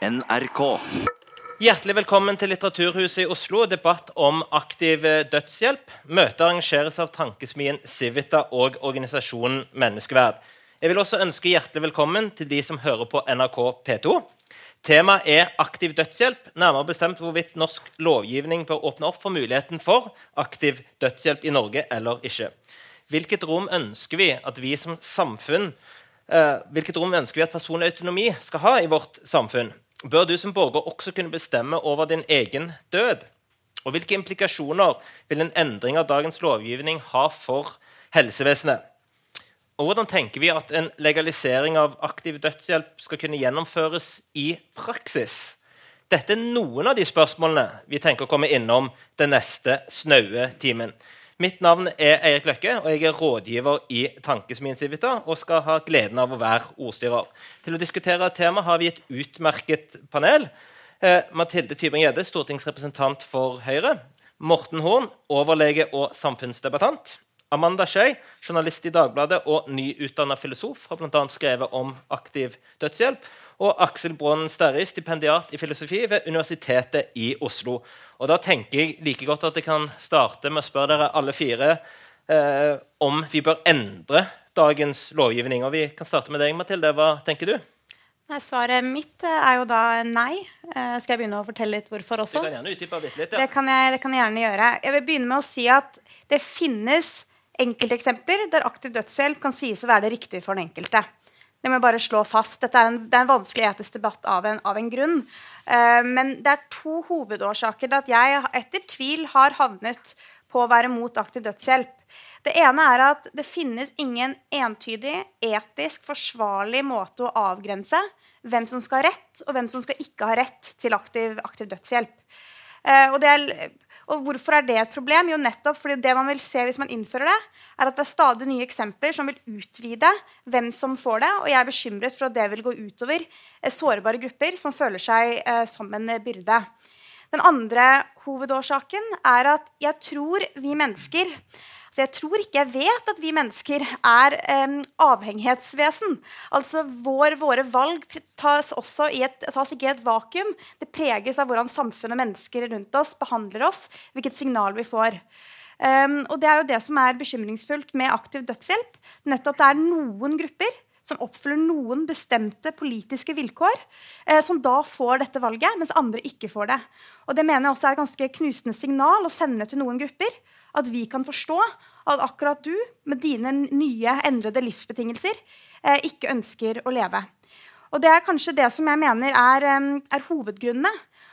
NRK. Hjertelig velkommen til Litteraturhuset i Oslo. Debatt om aktiv eh, dødshjelp. Møtet arrangeres av Tankesmien Civita og organisasjonen Menneskeverd. Jeg vil også ønske hjertelig velkommen til de som hører på NRK P2. Temaet er aktiv dødshjelp, nærmere bestemt hvorvidt norsk lovgivning bør åpne opp for muligheten for aktiv dødshjelp i Norge eller ikke. Hvilket rom ønsker vi at vi som samfunn eh, hvilket rom ønsker vi at personlig autonomi skal ha i vårt samfunn? Bør du som borger også kunne bestemme over din egen død? Og hvilke implikasjoner vil en endring av dagens lovgivning ha for helsevesenet? Og hvordan tenker vi at en legalisering av aktiv dødshjelp skal kunne gjennomføres i praksis? Dette er noen av de spørsmålene vi tenker å komme innom den neste snaue timen. Mitt navn er Eirik Løkke, og jeg er rådgiver i Tankesmien Civita og skal ha gleden av å være ordstyrer. Til å diskutere temaet har vi et utmerket panel. Eh, Mathilde Tybring-Gjedde, stortingsrepresentant for Høyre. Morten Horn, overlege og samfunnsdebattant. Amanda Skei, journalist i Dagbladet og nyutdanna filosof, har bl.a. skrevet om aktiv dødshjelp. Og Aksel Braanen Sterri, stipendiat i filosofi ved Universitetet i Oslo. Og da tenker jeg like godt at jeg kan starte med å spørre dere alle fire eh, om vi bør endre dagens lovgivning. Og vi kan starte med deg, Mathilde. Hva tenker du? Nei, svaret mitt eh, er jo da nei. Eh, skal jeg begynne å fortelle litt hvorfor også? Du kan gjerne utdype litt, ja. det, kan jeg, det kan jeg gjerne gjøre. Jeg vil begynne med å si at det finnes enkelteksempler der aktiv dødshjelp kan sies å være det riktige for den enkelte. Det må jeg bare slå fast. Dette er en, det er en vanskelig etisk debatt av en, av en grunn. Uh, men det er to hovedårsaker til at jeg etter tvil har havnet på å være mot aktiv dødshjelp. Det ene er at det finnes ingen entydig, etisk forsvarlig måte å avgrense hvem som skal ha rett, og hvem som skal ikke ha rett til aktiv, aktiv dødshjelp. Uh, og det er og hvorfor er det et problem? Jo, nettopp fordi det man vil se hvis man innfører det, er at det er stadig nye eksempler som vil utvide hvem som får det. Og jeg er bekymret for at det vil gå utover eh, sårbare grupper som føler seg eh, som en byrde. Den andre hovedårsaken er at jeg tror vi mennesker så jeg tror ikke jeg vet at vi mennesker er um, avhengighetsvesen. Altså vår, Våre valg tas, et, tas ikke i et vakuum. Det preges av hvordan samfunnet og mennesker rundt oss behandler oss, hvilket signal vi får. Um, og Det er jo det som er bekymringsfullt med aktiv dødshjelp. Nettopp det er noen grupper som oppfyller noen bestemte politiske vilkår, eh, som da får dette valget, mens andre ikke får det. Og Det mener jeg også er et ganske knusende signal å sende til noen grupper at vi kan forstå at akkurat du, med dine nye, endrede livsbetingelser, eh, ikke ønsker å leve. Og Det er kanskje det som jeg mener er, er hovedgrunnene.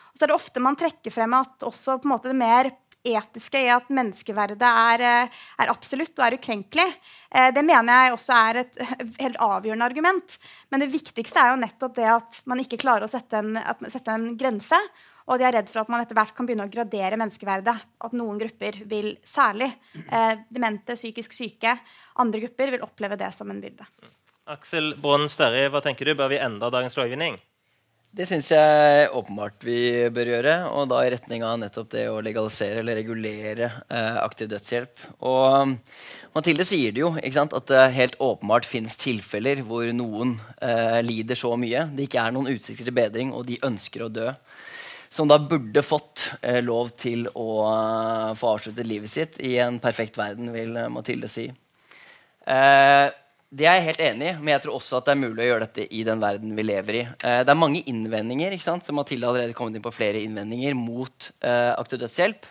Og så er det ofte man trekker frem at også på en måte det mer etiske i at menneskeverdet er, eh, er absolutt og er ukrenkelig. Eh, det mener jeg også er et helt avgjørende argument. Men det viktigste er jo nettopp det at man ikke klarer å sette en, sette en grense. Og de er redd for at man etter hvert kan begynne å gradere menneskeverdet. At noen grupper vil, særlig eh, demente, psykisk syke, andre grupper vil oppleve det som en byrde. Aksel Braanen Sterri, hva tenker du? Bør vi endre dagens lovgivning? Det syns jeg åpenbart vi bør gjøre, og da i retning av nettopp det å legalisere eller regulere eh, aktiv dødshjelp. Og Mathilde sier det jo, sant, at det helt åpenbart finnes tilfeller hvor noen eh, lider så mye det ikke er noen utsikter til bedring, og de ønsker å dø som da burde fått eh, lov til å uh, få avsluttet livet sitt i en perfekt verden, vil uh, Mathilde si. Uh, det er jeg helt enig i, men jeg tror også at det er mulig å gjøre dette i den verden vi lever i. det er mange innvendinger, ikke sant? så Mathilde har allerede kommet inn på flere innvendinger mot aktiv dødshjelp.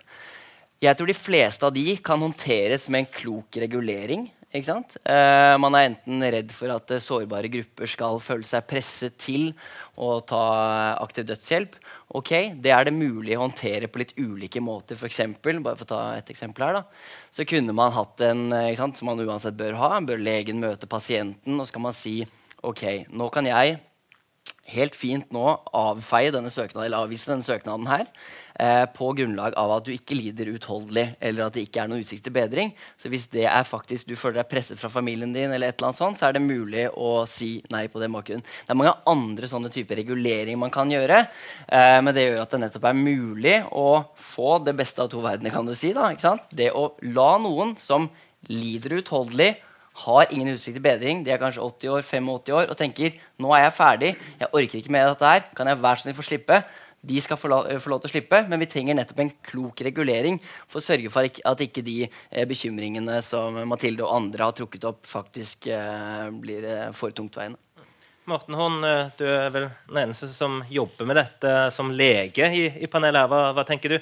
Jeg tror de fleste av de kan håndteres med en klok regulering. Ikke sant? Uh, man er enten redd for at uh, sårbare grupper skal føle seg presset til å ta aktiv dødshjelp. Ok, Det er det mulig å håndtere på litt ulike måter. For eksempel, bare for å ta et eksempel her, da, så kunne man hatt en uh, sant, som man uansett bør ha. Bør legen møte pasienten, og så kan man si ok, nå kan jeg helt fint nå avfeie denne søknaden, eller avvise denne søknaden her eh, på grunnlag av at du ikke lider utholdelig, eller at det ikke er noen utsikt til bedring. Så hvis det er faktisk du føler deg presset fra familien din, eller et eller annet sånt, så er det mulig å si nei på den bakgrunnen. Det er mange andre sånne typer reguleringer man kan gjøre, eh, men det gjør at det nettopp er mulig å få det beste av to verdener, kan du si. da, ikke sant? Det å la noen som lider utholdelig, har ingen utsikt til bedring, de er kanskje 80 år, 85 år, og tenker nå er jeg ferdig, jeg orker ikke mer av dette her, kan jeg være så snill få slippe? De skal få lov, få lov, til å slippe, men vi trenger nettopp en klok regulering for å sørge for at ikke de eh, bekymringene som Mathilde og andre har trukket opp, faktisk eh, blir eh, for tungtveiende. Morten Horn, eh, du er vel den eneste som jobber med dette som lege i, i panelet. her. Hva, hva, tenker du?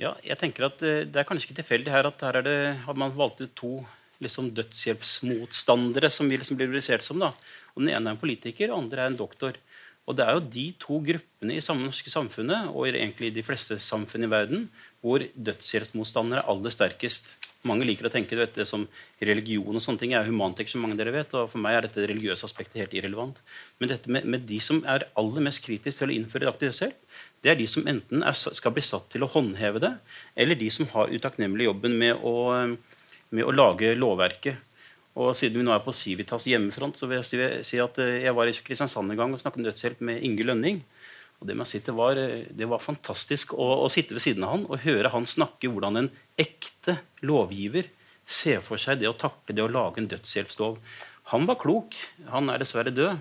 Ja, jeg tenker at eh, Det er kanskje ikke tilfeldig her at her er det, har man valgt ut to liksom, dødshjelpsmotstandere som vi liksom blir rubrisert som. da. Og Den ene er en politiker, og den andre er en doktor. Og Det er jo de to gruppene i samme norske samfunnet og egentlig i de fleste samfunn i verden hvor dødshjelpsmotstandere er aller sterkest. Mange liker å tenke det som religion og sånne ting. Er humantek, som mange dere vet, og For meg er dette religiøse aspektet helt irrelevant. Men dette med, med, de som er aller mest kritiske til å innføre aktiv dødshjelp, det er de som enten er, skal bli satt til å håndheve det, eller de som har utakknemlig jobben med å, med å lage lovverket. Og Siden vi nå er på Civitas hjemmefront, så vil jeg si at eh, jeg var i Kristiansand en gang og snakket dødshjelp med Inge Lønning. Og Det, med å sitte var, det var, fantastisk å, å, sitte ved siden av han og høre han snakke hvordan en ekte lovgiver ser for seg det å takle det å lage en dødshjelpslov. Han var klok. Han er dessverre død.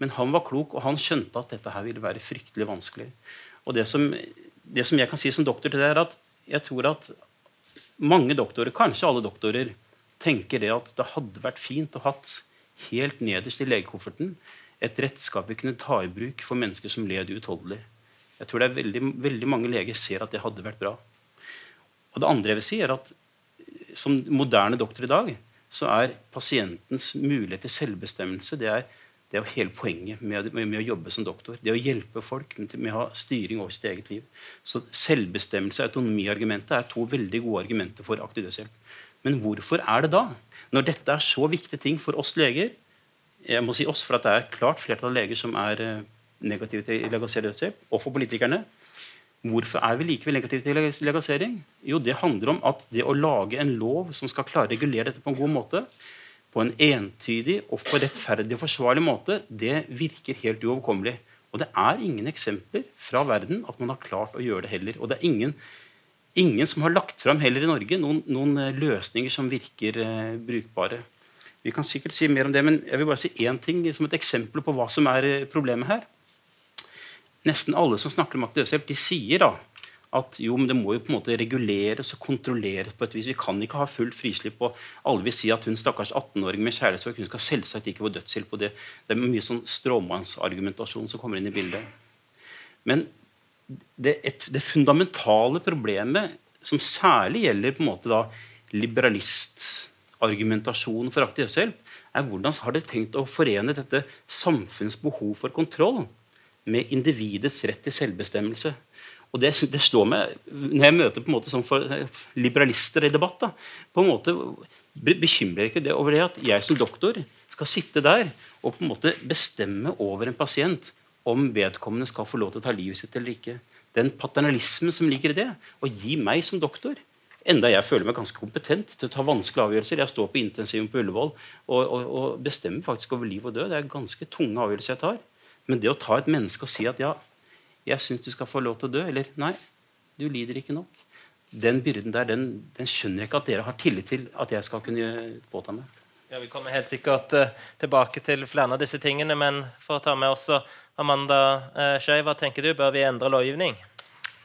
Men han var klok, og han skjønte at dette her ville være fryktelig vanskelig. Og det som, det som jeg kan si som doktor til det, er at jeg tror at mange doktorer, kanskje alle doktorer, tenker det at det hadde vært fint å hatt helt nederst i legekofferten et redskap vi kunne ta i bruk for mennesker som led uutholdelig. Jeg tror det er veldig, veldig, mange leger ser at det hadde vært bra. Og det andre jeg vil si er at Som moderne doktor i dag så er pasientens mulighet til selvbestemmelse det er, det er hele poenget med, med, med, å jobbe som doktor. Det å hjelpe folk med, med å ha styring over sitt eget liv. Så selvbestemmelse og autonomiargumentet er to veldig gode argumenter for aktiv dødshjelp. Men hvorfor er det da, når dette er så viktige ting for oss leger, jeg må si oss, for at det er klart flertall av leger som er eh, negative til legalisert dødshjelp, og for politikerne. Hvorfor er vi likevel negative til legalisering? Jo, Det handler om at det å lage en lov som skal klare å regulere dette på en god måte, på en entydig og på rettferdig og forsvarlig måte, det virker helt uoverkommelig. Og det er ingen eksempler fra verden at man har klart å gjøre det heller. Og det er ingen, ingen som har lagt fram heller i Norge noen, noen eh, løsninger som virker eh, brukbare. Vi kan sikkert si mer om det, men jeg vil bare si én ting som et eksempel på hva som er eh, problemet her. Nesten alle som snakker om aktiv de sier da at jo, men det må jo på en måte reguleres og kontrolleres på et vis. Vi kan ikke ha fullt frislipp. og Alle vil si at hun stakkars 18-åring med kjærlighetssorg hun skal selvsagt ikke få dødshjelp. og Det, det er mye sånn stråmannsargumentasjon som kommer inn i bildet. Men det, et, det fundamentale problemet, som særlig gjelder på en måte da liberalist argumentasjonen for aktiv dødshjelp, er hvordan har dere tenkt å forene dette samfunnets behov for kontroll med individets rett til selvbestemmelse. Og det, det slår meg når jeg møter på en måte sånn for liberalister i debatt. Da, på en måte Bekymrer ikke det over det at jeg som doktor skal sitte der og på en måte bestemme over en pasient om vedkommende skal få lov til å ta livet sitt eller ikke? Den paternalismen som ligger i det, å gi meg som doktor Enda jeg føler meg ganske kompetent til å ta vanskelige avgjørelser. Jeg står på intensiven på Ullevål og, og, og, bestemmer faktisk over liv og død. Det er ganske tunge avgjørelser jeg tar. Men det å ta et menneske og si at ja, jeg syns du skal få lov til å dø, eller nei, du lider ikke nok, den byrden der, den, den skjønner jeg ikke at dere har tillit til at jeg skal kunne påta meg. Ja, Vi kommer helt sikkert uh, tilbake til flere av disse tingene, men for å ta med også Amanda uh, Skei, hva tenker du? Bør vi endre lovgivning?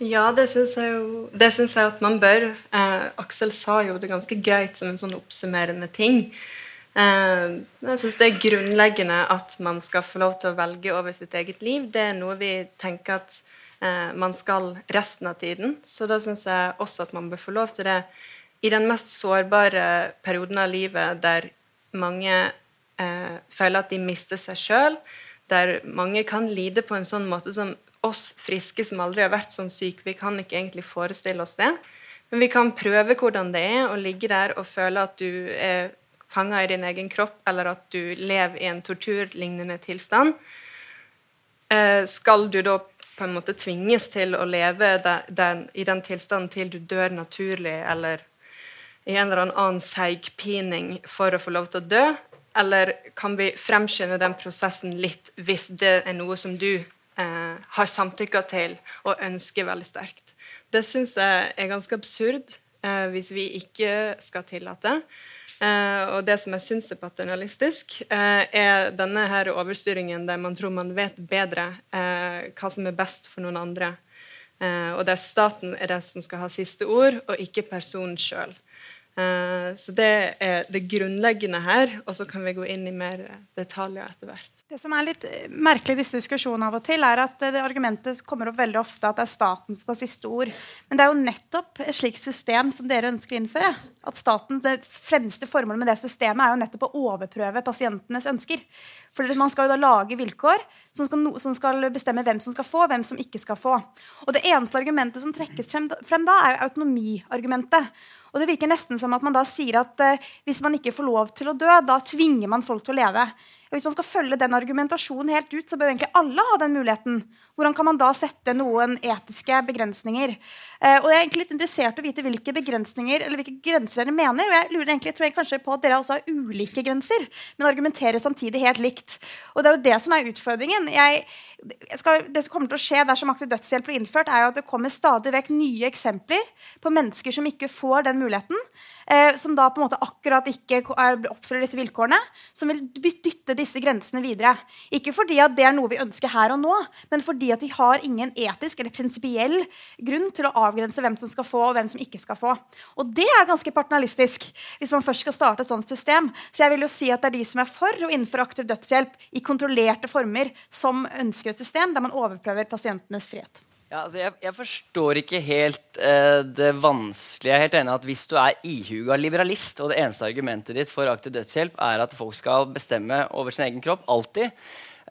Ja, det syns jeg jo det synes jeg at man bør. Eh, Aksel sa jo det ganske greit som en sånn oppsummerende ting. Eh, jeg syns det er grunnleggende at man skal få lov til å velge over sitt eget liv. Det er noe vi tenker at eh, man skal resten av tiden. Så da syns jeg også at man bør få lov til det i den mest sårbare perioden av livet der mange eh, føler at de mister seg sjøl, der mange kan lide på en sånn måte som oss friske som aldri har vært sånn syke, vi kan ikke egentlig forestille oss det. Men vi kan prøve hvordan det er å ligge der og føle at du er fanga i din egen kropp, eller at du lever i en torturlignende tilstand. Eh, skal du da på en måte tvinges til å leve den, den, i den tilstanden til du dør naturlig, eller i en eller annen seigpining for å få lov til å dø? Eller kan vi fremskynde den prosessen litt hvis det er noe som du eh, har samtykka til og ønsker veldig sterkt. Det syns jeg er ganske absurd eh, hvis vi ikke skal tillate. Eh, og det som jeg syns er paternalistisk, eh, er denne her overstyringen der man tror man vet bedre eh, hva som er best for noen andre. Eh, og der staten er det som skal ha siste ord, og ikke personen sjøl. Eh, så det er det grunnleggende her, og så kan vi gå inn i mer detaljer etter hvert. Det som er litt eh, merkelig i disse diskusjonene av og til, er at eh, det argumentet kommer opp veldig ofte at det er staten som skal ha siste ord. Men det er jo nettopp et slikt system som dere ønsker å innføre. At statens fremste formål med det systemet er jo nettopp å overprøve pasientenes ønsker. For Man skal jo da lage vilkår som skal, som skal, bestemme hvem som skal få, hvem som ikke skal få. Og Det eneste argumentet som trekkes frem, frem da, er jo autonomiargumentet. Og det virker nesten som at man da sier at eh, hvis man ikke får lov til å dø, da tvinger man folk til å leve. Hvis man skal følge den argumentasjonen helt ut, så bør egentlig alle ha den muligheten. Hvordan kan man da sette noen etiske begrensninger? Uh, og jeg er egentlig litt interessert i å vite hvilke begrensninger, eller hvilke grenser dere mener. Og jeg lurer egentlig, tror jeg kanskje på at dere også har ulike grenser, men argumenterer samtidig helt likt. Og det er jo det som er utfordringen. Jeg, skal, det som kommer til å skje dersom aktiv dødshjelp blir innført, er jo at det kommer stadig vekk nye eksempler på mennesker som ikke får den muligheten. Eh, som da på en måte akkurat ikke oppfyller disse vilkårene. Som vil dytte disse grensene videre. Ikke fordi at det er noe vi ønsker her og nå, men fordi at vi har ingen etisk eller prinsipiell grunn til å avgrense hvem som skal få, og hvem som ikke skal få. Og det er ganske partnalistisk hvis man først skal starte et sånt system. Så jeg vil jo si at det er de som er for å innføre aktiv dødshjelp i kontrollerte former, som ønsker et system der man overprøver pasientenes frihet. Ja, altså jeg, jeg, forstår ikke helt uh, det vanskelige. Jeg er helt enig at Hvis du er ihuga liberalist, og det eneste argumentet ditt for aktiv dødshjelp er at folk skal bestemme over sin egen kropp, alltid,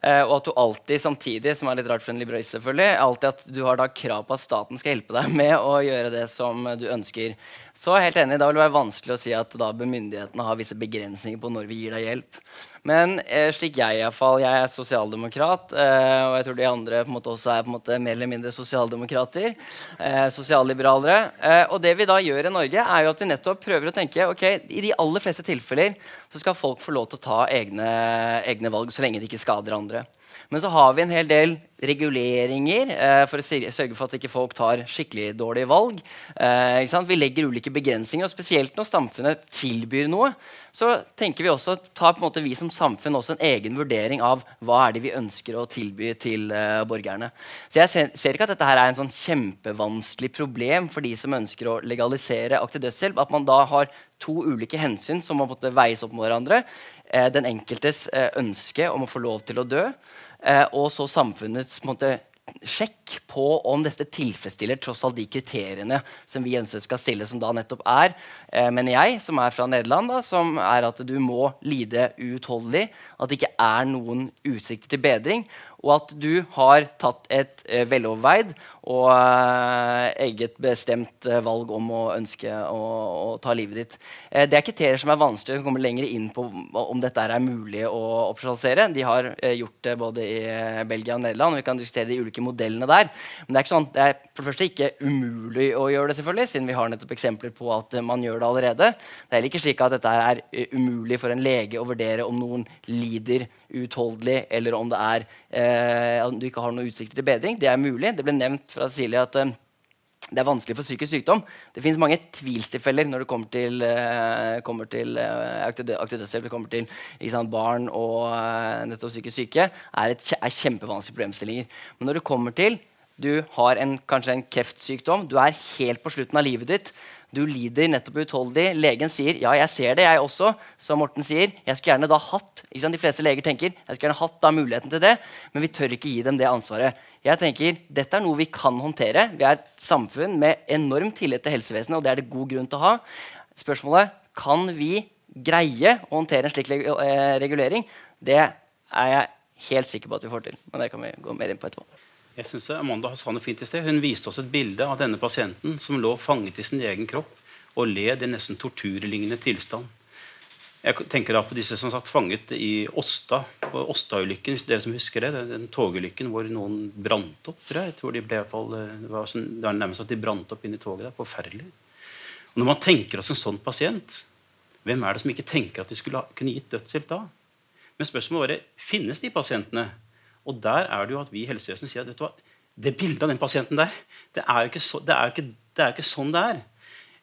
uh, og at du alltid samtidig, som er litt rart for en liberalist, selvfølgelig, alltid at du har da krav på at staten skal hjelpe deg med å gjøre det som du ønsker, så helt enig, da vil det være vanskelig å si at da bør myndighetene ha visse begrensninger på når vi gir deg hjelp. Men eh, slik jeg i fall, jeg er sosialdemokrat, eh, og jeg tror de andre på måte også er på måte mer eller mindre sosialdemokrater. Eh, sosialliberalere. Eh, og det vi da gjør i Norge, er jo at vi nettopp prøver å tenke ok, i de aller fleste tilfeller så skal folk få lov til å ta egne, egne valg så lenge de ikke skader andre. Men så har vi en hel del reguleringer eh, for å sørge for at ikke folk tar skikkelig dårlige valg. Eh, vi legger ulike begrensninger, og spesielt når samfunnet tilbyr noe, så tenker vi også, tar vi som samfunn også en egen vurdering av hva er det vi ønsker å tilby til eh, borgerne. Så jeg ser, ser, ikke at dette her er en sånn kjempevanskelig problem for de som ønsker å legalisere aktiv dødshjelp. At man da har to ulike hensyn som må veies opp mot hverandre. Eh, den enkeltes eh, ønske om å få lov til å dø, eh, og så samfunnets måte, sjekk på om dette tilfredsstiller tross alt de kriteriene som vi ønsker skal stille, som da nettopp er, eh, mener jeg, som er fra Nederland, da, som er at du må lide uutholdelig, at det ikke er noen utsikter til bedring, og at du har tatt et eh, veloverveid og eh, eget bestemt eh, valg om å ønske å, å ta livet ditt. Det er kriterier som er vanskelig å komme lenger inn på om dette er mulig å operasjonalisere. De har gjort det både i Belgia og Nederland, og vi kan diskutere de ulike modellene der. Men det er, sånn, det er for det første ikke umulig å gjøre det, selvfølgelig, siden vi har nettopp eksempler på at man gjør det allerede. Det er heller ikke slik at dette er umulig for en lege å vurdere om noen lider uutholdelig, eller om det er eh, du ikke har noen utsikter til bedring. Det er mulig. Det ble nevnt fra Silje at eh, det er vanskelig for psykisk sykdom. Det finnes mange tvilstilfeller når det kommer til, uh, kommer til uh, aktiv dødshjelp. Det kommer til sant, barn og uh, nettopp psykisk syke. er, er kjempevanskelige problemstillinger. Men når det kommer til du har en, kanskje en kreftsykdom, du er helt på slutten av livet ditt, du lider nettopp utholdig. Legen sier ja, jeg ser det, jeg også. Som Morten sier, jeg skulle gjerne da hatt ikke sant? De fleste leger tenker jeg skulle gjerne hatt da muligheten til det, men vi tør ikke gi dem det ansvaret. Jeg tenker, Dette er noe vi kan håndtere. Vi er et samfunn med enorm tillit til helsevesenet, og det er det god grunn til å ha. Spørsmålet kan vi greie å håndtere en slik eh, regulering. Det er jeg helt sikker på at vi får til. Men det kan vi gå mer inn på etterpå. Jeg synes Amanda sa noe fint i sted. Hun viste oss et bilde av denne pasienten som lå fanget i sin egen kropp og led i nesten torturlignende tilstand. Jeg tenker da på disse som satt fanget i Åsta, på Åsta-ulykken. dere som husker det, Den togulykken hvor noen brant opp. tror jeg. jeg tror de ble, det var, sånn, det var nærmest at de brant opp inni i toget. der, Forferdelig. Og Når man tenker oss en sånn pasient, hvem er det som ikke tenker at de skulle ha, kunne gitt dødshjelp da? Men spørsmålet var finnes de pasientene? Og der er det jo at vi i helsevesenet sier at det bildet av den pasienten der, det er jo ikke, så, det er jo ikke, det er ikke sånn det er.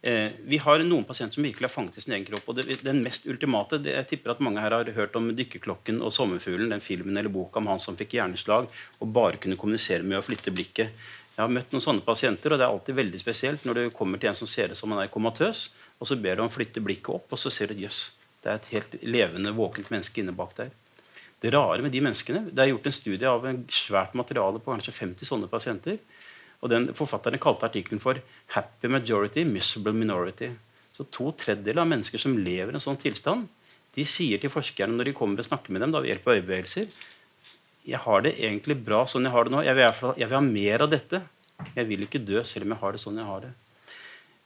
Eh, vi har noen pasienter som virkelig har fanget i sin egen kropp. og det, Den mest ultimate det, Jeg tipper at mange her har hørt om 'Dykkerklokken' og 'Sommerfuglen', den filmen eller boka om han som fikk hjerneslag og bare kunne kommunisere med å flytte blikket. Jeg har møtt noen sånne pasienter, og det er alltid veldig spesielt når du kommer til en som ser ut som han er komatøs, og så ber du ham flytte blikket opp, og så ser du jøss, yes, det er et helt levende, våkent menneske inne bak der. Det rare med de menneskene Det er gjort en studie av en svært materiale på kanskje 50 sånne pasienter. Og den Forfatterne kalte artikkelen for 'Happy majority, miserable minority'. Så To tredjedeler av mennesker som lever i en sånn tilstand, de sier til forskerne når de kommer og snakker med dem da, ved hjelp av øyebevegelser jeg har det egentlig bra sånn jeg har det nå. Jeg vil, jeg vil, ha mer av dette. Jeg vil ikke dø selv om jeg har det sånn jeg har det.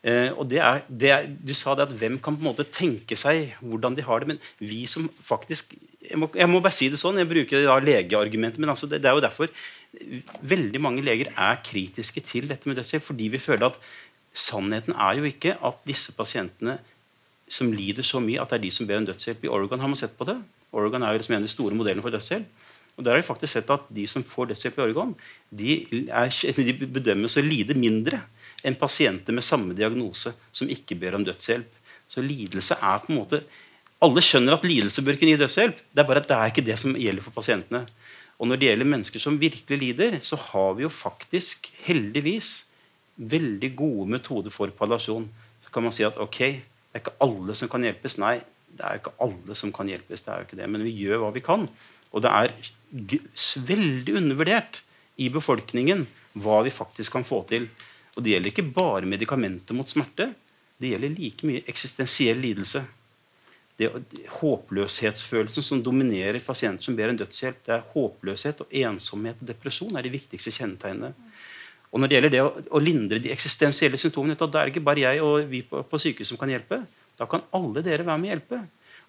Eh, og det er, det er, Du sa det at hvem kan på en måte tenke seg hvordan de har det. Men vi som faktisk Jeg må, jeg må bare si det sånn, jeg bruker da legeargumentet, men altså det, det er jo derfor veldig mange leger er kritiske til dette med dødshjelp. Fordi vi føler at sannheten er jo ikke at disse pasientene som lider så mye, at det er de som ber om dødshjelp. I Oregon har man sett på det. Oregon er jo liksom en av de store modellene for dødshjelp. Og der har vi faktisk sett at De som får dødshjelp i Oregon, de, er, de bedømmes å lide mindre enn pasienter med samme diagnose som ikke ber om dødshjelp. Så lidelse er på en måte Alle skjønner at lidelse bør kunne gi dødshjelp. Det er bare at det er ikke det som gjelder for pasientene. Og når det gjelder mennesker som virkelig lider, så har vi jo faktisk, heldigvis, veldig gode metoder for palliasjon. Så kan man si at ok, det er ikke alle som kan hjelpes. Nei, det er ikke alle som kan hjelpes. det er jo ikke det, Men vi gjør hva vi kan. Og det er veldig undervurdert i befolkningen hva vi faktisk kan få til. Og det gjelder ikke bare medikamenter mot smerte. Det gjelder like mye eksistensiell lidelse det, håpløshetsfølelsen som dominerer pasienter som ber en dødshjelp. det er Håpløshet og ensomhet og depresjon er de viktigste kjennetegnene. Og når det gjelder det å, å lindre de eksistensielle symptomene, da er det ikke bare jeg og vi på, på sykehuset som kan hjelpe. Da kan alle dere være med å hjelpe.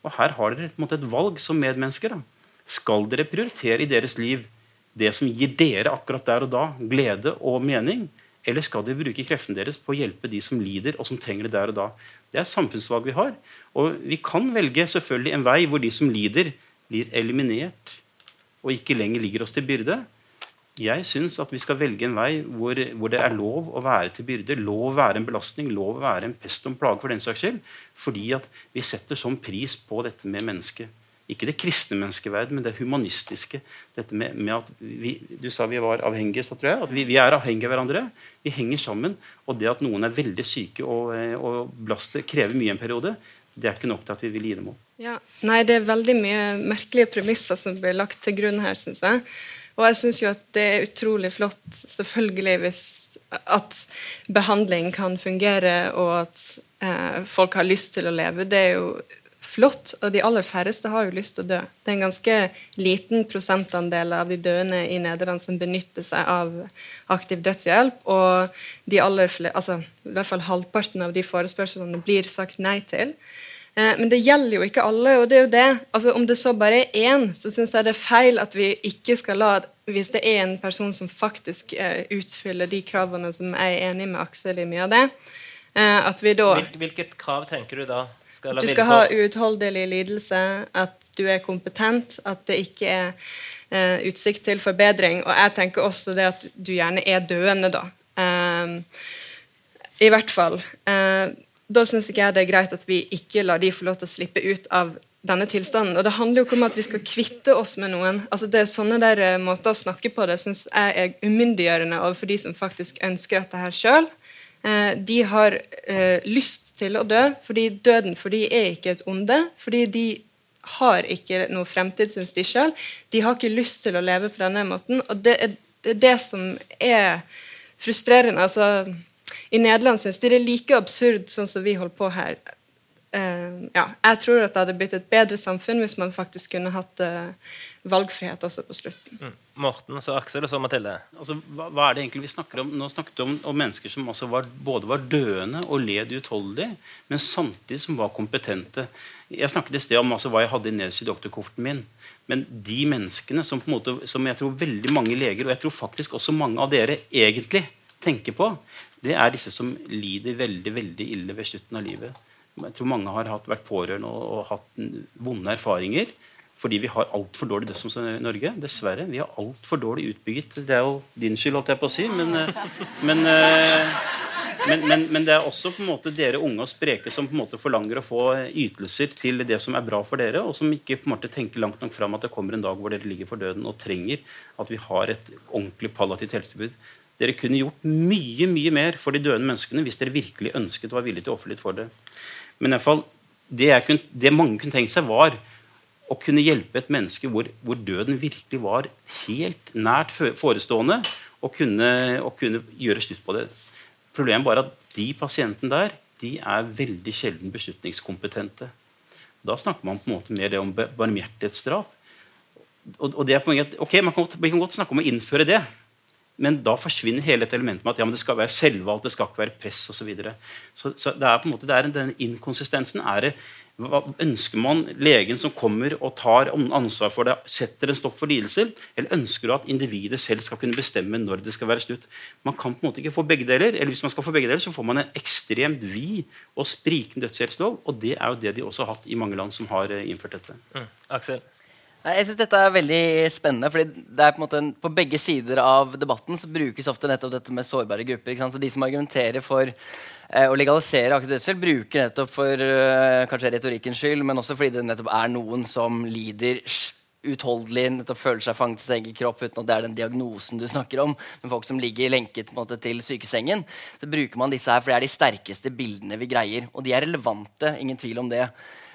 Og her har dere måte, et valg som medmennesker. Da. Skal dere prioritere i deres liv det som gir dere akkurat der og da glede og mening? Eller skal de bruke kreftene deres på å hjelpe de som lider, og som trenger det der og da? Det er samfunnsvalg vi har. Og vi kan velge selvfølgelig en vei hvor de som lider, blir eliminert og ikke lenger ligger oss til byrde. Jeg syns at vi skal velge en vei hvor, hvor, det er lov å være til byrde, lov å være en belastning, lov å være en pest og en plage for den saks skyld. Fordi at vi setter sånn pris på dette med mennesket. Ikke det kristne menneskeverd, men det humanistiske. Dette med, med at vi, Du sa vi var avhengige, så tror jeg. At vi, vi, er avhengige av hverandre. Vi henger sammen. Og det at noen er veldig syke og, og belastet, krever mye en periode, det er ikke nok til at vi vil gi dem opp. Ja, nei, Det er veldig mye merkelige premisser som blir lagt til grunn her, syns jeg. Og jeg syns jo at det er utrolig flott, selvfølgelig, hvis at behandling kan fungere, og at eh, folk har lyst til å leve. Det er jo flott, og de aller færreste har jo lyst til å dø. Det er en ganske liten prosentandel av de døende i Nederland som benytter seg av aktiv dødshjelp, og de aller flere, altså, i hvert fall halvparten av de forespørslene blir sagt nei til. Eh, men det gjelder jo ikke alle, og det er jo det. Altså, om det så bare er én, så syns jeg det er feil at vi ikke skal la Hvis det er en person som faktisk eh, utfyller de kravene som jeg er enig med Aksel i mye av det, eh, at vi da Hvilket krav tenker du da? Skal du skal ha uutholdelig lidelse, at du er kompetent, at det ikke er uh, utsikt til forbedring. Og jeg tenker også det at du gjerne er døende, da. Uh, I hvert fall. Uh, da syns ikke jeg det er greit at vi ikke lar de få lov til å slippe ut av denne tilstanden. Og det handler jo ikke om at vi skal kvitte oss med noen. Altså det er Sånne der måter å snakke på det syns jeg er umyndiggjørende overfor de som faktisk ønsker dette her sjøl. Eh, de har eh, lyst til å dø, fordi døden for de er ikke et onde. Fordi de har ikke noe fremtid, syns de sjøl. De har ikke lyst til å leve på denne måten. Og det er det, som er frustrerende. Altså, I Nederland syns de det er like absurd sånn som vi holder på her. Uh, ja, jeg tror at det hadde blitt et bedre samfunn hvis man faktisk kunne hatt uh, valgfrihet også på slutten. Mm. Morten, så Aksel og så Mathilde. Altså, hva, hva, er det egentlig vi snakker om? Nå snakket vi om, om mennesker som altså var, både var døende og led utholdelig, men samtidig som var kompetente. Jeg snakket i sted om altså, hva jeg hadde nederst i doktorkofferten min. Men de menneskene som, på en måte, som jeg tror veldig mange leger, og jeg tror faktisk også mange av dere egentlig tenker på, det er disse som lider veldig veldig ille ved slutten av livet. Jeg tror mange har hatt, vært pårørende og, og hatt vonde erfaringer. Fordi vi har altfor dårlig dødsomsorg i Norge. Dessverre. Vi har altfor dårlig utbygget. Det er jo din skyld, holdt jeg på å si. Men, eh, eh, men, men, men, det er også på en måte dere unge og spreke som på en måte forlanger å få ytelser til det som er bra for dere, og som ikke på en måte tenker langt nok fram at det kommer en dag hvor dere ligger for døden og trenger at vi har et ordentlig palliativt helsetilbud. Dere kunne gjort mye mye mer for de døende menneskene hvis dere virkelig ønsket og var villige til å ofre litt for det. Men i hvert fall, det, kunne, det mange kunne tenkt seg, var å kunne hjelpe et menneske hvor, hvor døden virkelig var helt nært forestående, og kunne, og kunne gjøre slutt på det. Problemet er at de pasientene der de er veldig sjelden beslutningskompetente. Da snakker man på en måte mer om barmhjertighetsdrap. Og, og det er poenget, ok, Man kan, man kan godt snakke om å innføre det, men da forsvinner hele dette elementet med at ja, det skal være selvvalgt, det skal ikke være press osv. Så, videre. så Så det er på en måte, det er den inkonsistensen. er det, hva, Ønsker man legen som kommer og tar ansvar for det, setter en stopp for lidelser? Eller ønsker du at individet selv skal kunne bestemme når det skal være slutt? Man kan på en måte ikke få begge deler. eller hvis man skal få begge deler, så får man en ekstremt vid og sprikende dødshjelpslov. Og det er jo det de også har hatt i mange land som har eh, innført dette. Mm. Aksel? Jeg synes dette er veldig spennende. fordi På, måte på begge sider av debatten så brukes ofte nettopp dette med sårbare grupper. Så De som argumenterer for eh, å legalisere aktiv dødshjelp, bruker nettopp for eh, kanskje retorikkens skyld, men også fordi det nettopp er noen som lider utholdelig, nettopp føler seg fanget i sin egen kropp uten at det er den diagnosen du snakker om. Men folk som ligger lenket måte, til sykesengen. Så bruker man disse her, for det er de sterkeste bildene vi greier. Og de er relevante, ingen tvil om det.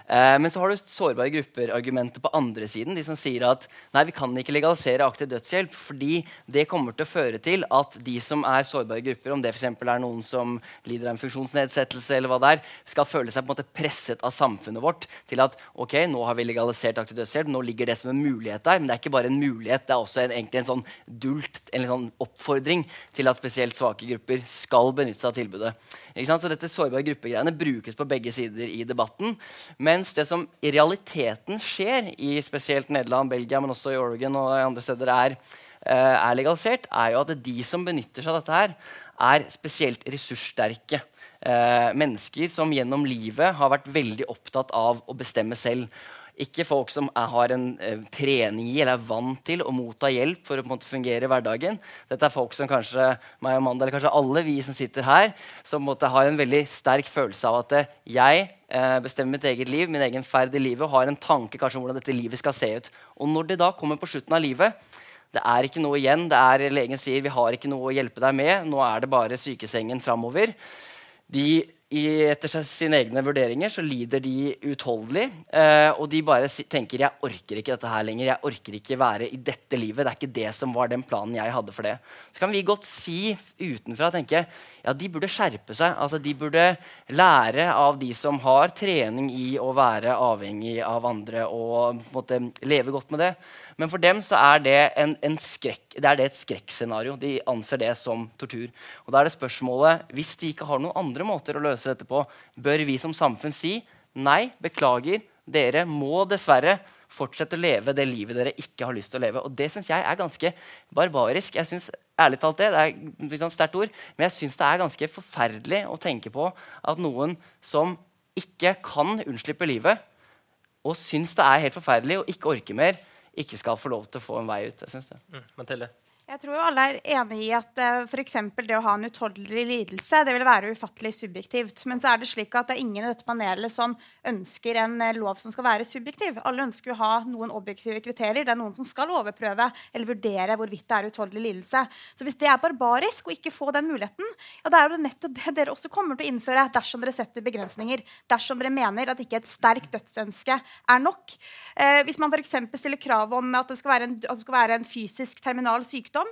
Eh, men så har du sårbare grupper-argumentet på andre siden. De som sier at nei, vi kan ikke legalisere aktiv dødshjelp fordi det kommer til å føre til at de som er sårbare grupper, om det f.eks. er noen som lider av en funksjonsnedsettelse, eller hva det er, skal føle seg på en måte presset av samfunnet vårt til at ok, nå har vi legalisert aktiv dødshjelp, nå ligger det som en mulighet der. Men det er ikke bare en mulighet, det er også en, egentlig en sånn dult, en sånn oppfordring til at spesielt svake grupper skal benytte seg av tilbudet. Så dette sårbare gruppegreiene brukes på begge sider i debatten. men mens det som i realiteten skjer i spesielt Nederland, Belgia, men også i Oregon og andre steder er, eh, er legalisert, er jo at de som benytter seg av dette, her, er spesielt ressurssterke. Eh, mennesker som gjennom livet har vært veldig opptatt av å bestemme selv. Ikke folk som har en eh, trening i eller er vant til å motta hjelp for å måte, fungere i hverdagen. Dette er folk som kanskje meg og Amanda, eller kanskje alle vi som sitter her, som måte, har en veldig sterk følelse av at eh, jeg eh, bestemmer mitt eget liv, min egen ferd i livet, og har en tanke kanskje om hvordan dette livet skal se ut. Og når det da kommer på slutten av livet, det er ikke noe igjen. det er Legen sier vi har ikke noe å hjelpe deg med. Nå er det bare sykesengen framover. De etter sine egne vurderinger så lider de utholdelig. Eh, og de bare tenker 'jeg orker ikke dette her lenger'. 'Jeg orker ikke være i dette livet'. Det er ikke det som var den planen jeg hadde for det. Så kan vi godt si utenfra tenke ja, de burde skjerpe seg. Altså, de burde lære av de som har trening i å være avhengig av andre og måtte leve godt med det. Men for dem så er det, en, en skrekk, det, er det et skrekkscenario. De anser det som tortur. Og da er det spørsmålet, Hvis de ikke har noen andre måter å løse dette på, bør vi som samfunn si nei, beklager, dere må dessverre fortsette å leve det livet dere ikke har lyst til å leve. Og det syns jeg er ganske barbarisk. Jeg synes, ærlig talt det, det er et sterkt ord, men jeg syns det er ganske forferdelig å tenke på at noen som ikke kan unnslippe livet, og syns det er helt forferdelig og ikke orker mer, ikke skal få lov til å få en vei ut. Jeg synes det. Mm? Jeg tror jo alle er enig i at uh, for det å ha en utholdelig lidelse det vil være ufattelig subjektivt. Men så er det slik at det er ingen i dette panelet som ønsker en uh, lov som skal være subjektiv. Alle ønsker å ha noen objektive kriterier. Det er noen som skal overprøve eller vurdere hvorvidt det er utholdelig lidelse. Så hvis det er barbarisk å ikke få den muligheten, ja, da er det nettopp det dere også kommer til å innføre dersom dere setter begrensninger. Dersom dere mener at ikke et sterkt dødsønske er nok. Uh, hvis man f.eks. stiller krav om at det en, det skal være en fysisk terminal sykdom, sykdom.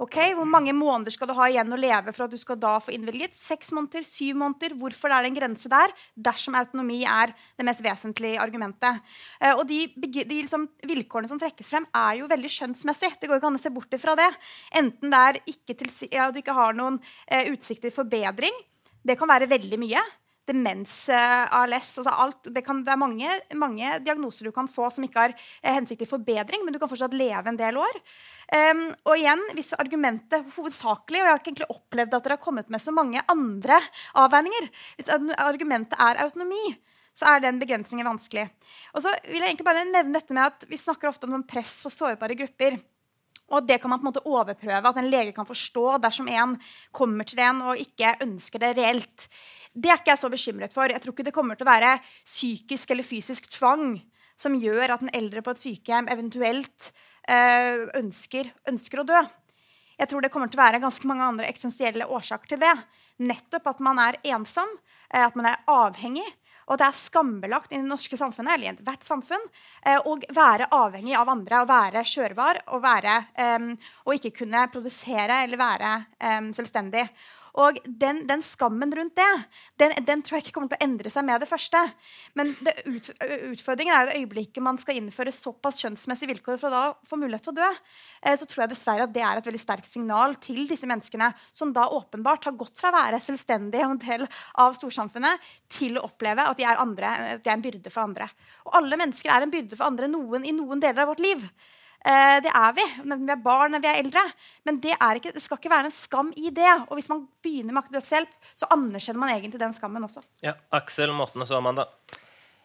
Ok, hvor mange måneder skal du ha igjen å leve for at du skal da få innvilget? Seks måneder? Syv måneder? Hvorfor er det en grense der? Dersom autonomi er det mest vesentlige argumentet. Uh, og de, de liksom, vilkårene som trekkes frem, er jo veldig skjønnsmessig. Det går ikke an å se bort fra det. Enten det er ikke til, ja, du ikke har noen eh, utsikter for bedring. Det kan være veldig mye demens, ALS altså alt, det, kan, det, er mange, mange, diagnoser du kan få som ikke har eh, hensikt til forbedring, men du kan fortsatt leve en del år. Um, og igjen, hvis argumentet hovedsakelig, og jeg har ikke egentlig opplevd at dere har kommet med så mange andre avveininger Hvis argumentet er autonomi, så er den begrensningen vanskelig. Og så vil jeg egentlig bare nevne dette med at Vi snakker ofte om press for sårbare grupper. Og det kan man på en måte overprøve, at en lege kan forstå dersom en kommer til en og ikke ønsker det reelt. Det er ikke jeg så bekymret for. Jeg tror ikke det kommer til å være psykisk eller fysisk tvang som gjør at en eldre på et sykehjem eventuelt øh, ønsker, ønsker å dø. Jeg tror det kommer til å være ganske mange andre eksistensielle årsaker til det. Nettopp at man er ensom, eh, at man er avhengig, og at det er skambelagt i det norske samfunnet eller i hvert samfunn eh, å være avhengig av andre, å være kjørbar og, være, ikke kunne produsere eller være um, selvstendig. Og den, den, skammen rundt det den, den, tror jeg ikke kommer til å endre seg med det første. Men det ut, utfordringen er jo det øyeblikket man skal innføre såpass kjønnsmessige vilkår for å da få mulighet til å dø. Eh, så tror jeg dessverre at det er et veldig sterkt signal til disse menneskene som da åpenbart har gått fra å være selvstendige en del av storsamfunnet til å oppleve at de andre, at de er en byrde for andre. Og alle mennesker er en byrde for andre noen, i noen deler av vårt liv. Eh, det er vi når vi er barn når vi er eldre. Men det, ikke, det, skal ikke være en skam i det. Og hvis man begynner med dødshjelp, så anerkjenner man egentlig den skammen også. Ja, Aksel, Morten og så Amanda.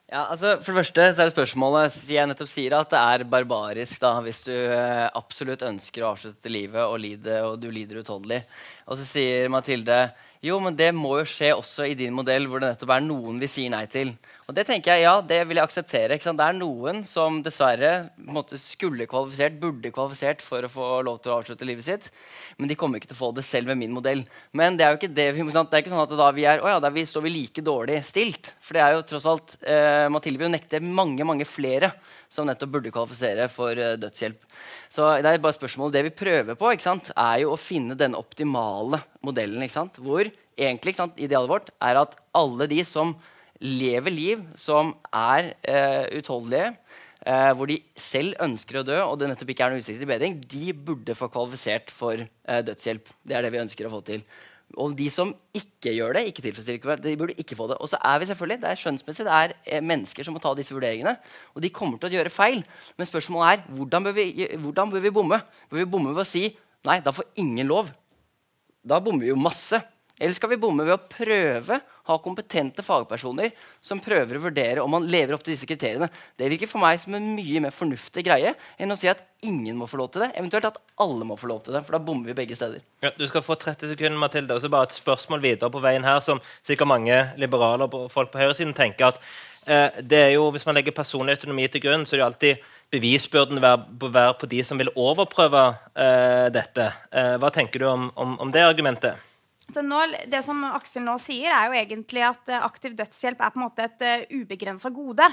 Ja, altså For det første så er det spørsmålet jeg nettopp sier at det er barbarisk da, hvis du eh, absolutt ønsker å avslutte livet og, lide, og du lider utholdelig. Og så sier Mathilde jo, men det må jo skje også i din modell, hvor det nettopp er noen vi sier nei til. Og det tenker jeg, ja, det vil jeg akseptere. Det er noen som dessverre måte, skulle kvalifisert, burde kvalifisert for å få lov til å avslutte livet sitt. Men de kommer ikke til å få det selv med min modell. Men det er jo ikke det vi, det er ikke sånn at da vi er, å ja, da vi står vi like dårlig stilt. For det er jo tross alt eh, Mathilde vil jo nekte mange mange flere som nettopp burde kvalifisere for eh, dødshjelp. Så det er bare spørsmål. Det vi prøver på, er jo å finne den optimale modellen. Hvor egentlig idealet vårt er at alle de som lever liv som er eh, utholdelige, eh, hvor de selv ønsker å dø, og det nettopp ikke er noe utsikt til bedring, de burde få kvalifisert for eh, dødshjelp. Det er det vi ønsker å få til. Og de som ikke gjør det, ikke tilfredsstiller de burde ikke få det. Og så er vi selvfølgelig, det er skjønnsmessig, det er mennesker som må ta disse vurderingene. Og de kommer til å gjøre feil. Men spørsmålet er hvordan bør vi, hvordan bør vi bomme? Bør vi bomme ved å si nei, da får ingen lov? Da bommer vi jo masse. Eller skal vi bomme ved å prøve ha kompetente fagpersoner som prøver å vurdere om man lever opp til disse kriteriene? Det virker for meg som en mye mer fornuftig greie enn å si at ingen må få lov til det. Eventuelt at alle må få lov til det, for da bommer vi begge steder. Ja, du skal få 30 sekunder, Mathilde. Og så bare et spørsmål videre på veien her, som sikkert mange liberale og folk på høyresiden tenker at eh, det er jo, Hvis man legger personlig autonomi til grunn, så er det jo alltid bevisbyrden bør være på de som vil overprøve eh, dette. Eh, hva tenker du om, om, om det argumentet? Så nå, det som Aksel nå sier, er jo egentlig at uh, aktiv dødshjelp er på en måte et eh, ubegrensa gode.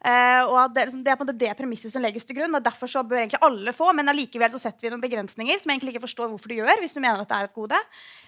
Uh, og det, liksom, det, er på en måte det premisset som legges til grunn. og Derfor så bør egentlig alle få, men allikevel setter vi noen begrensninger som jeg egentlig ikke forstår hvorfor du gjør. hvis du mener at det er et gode.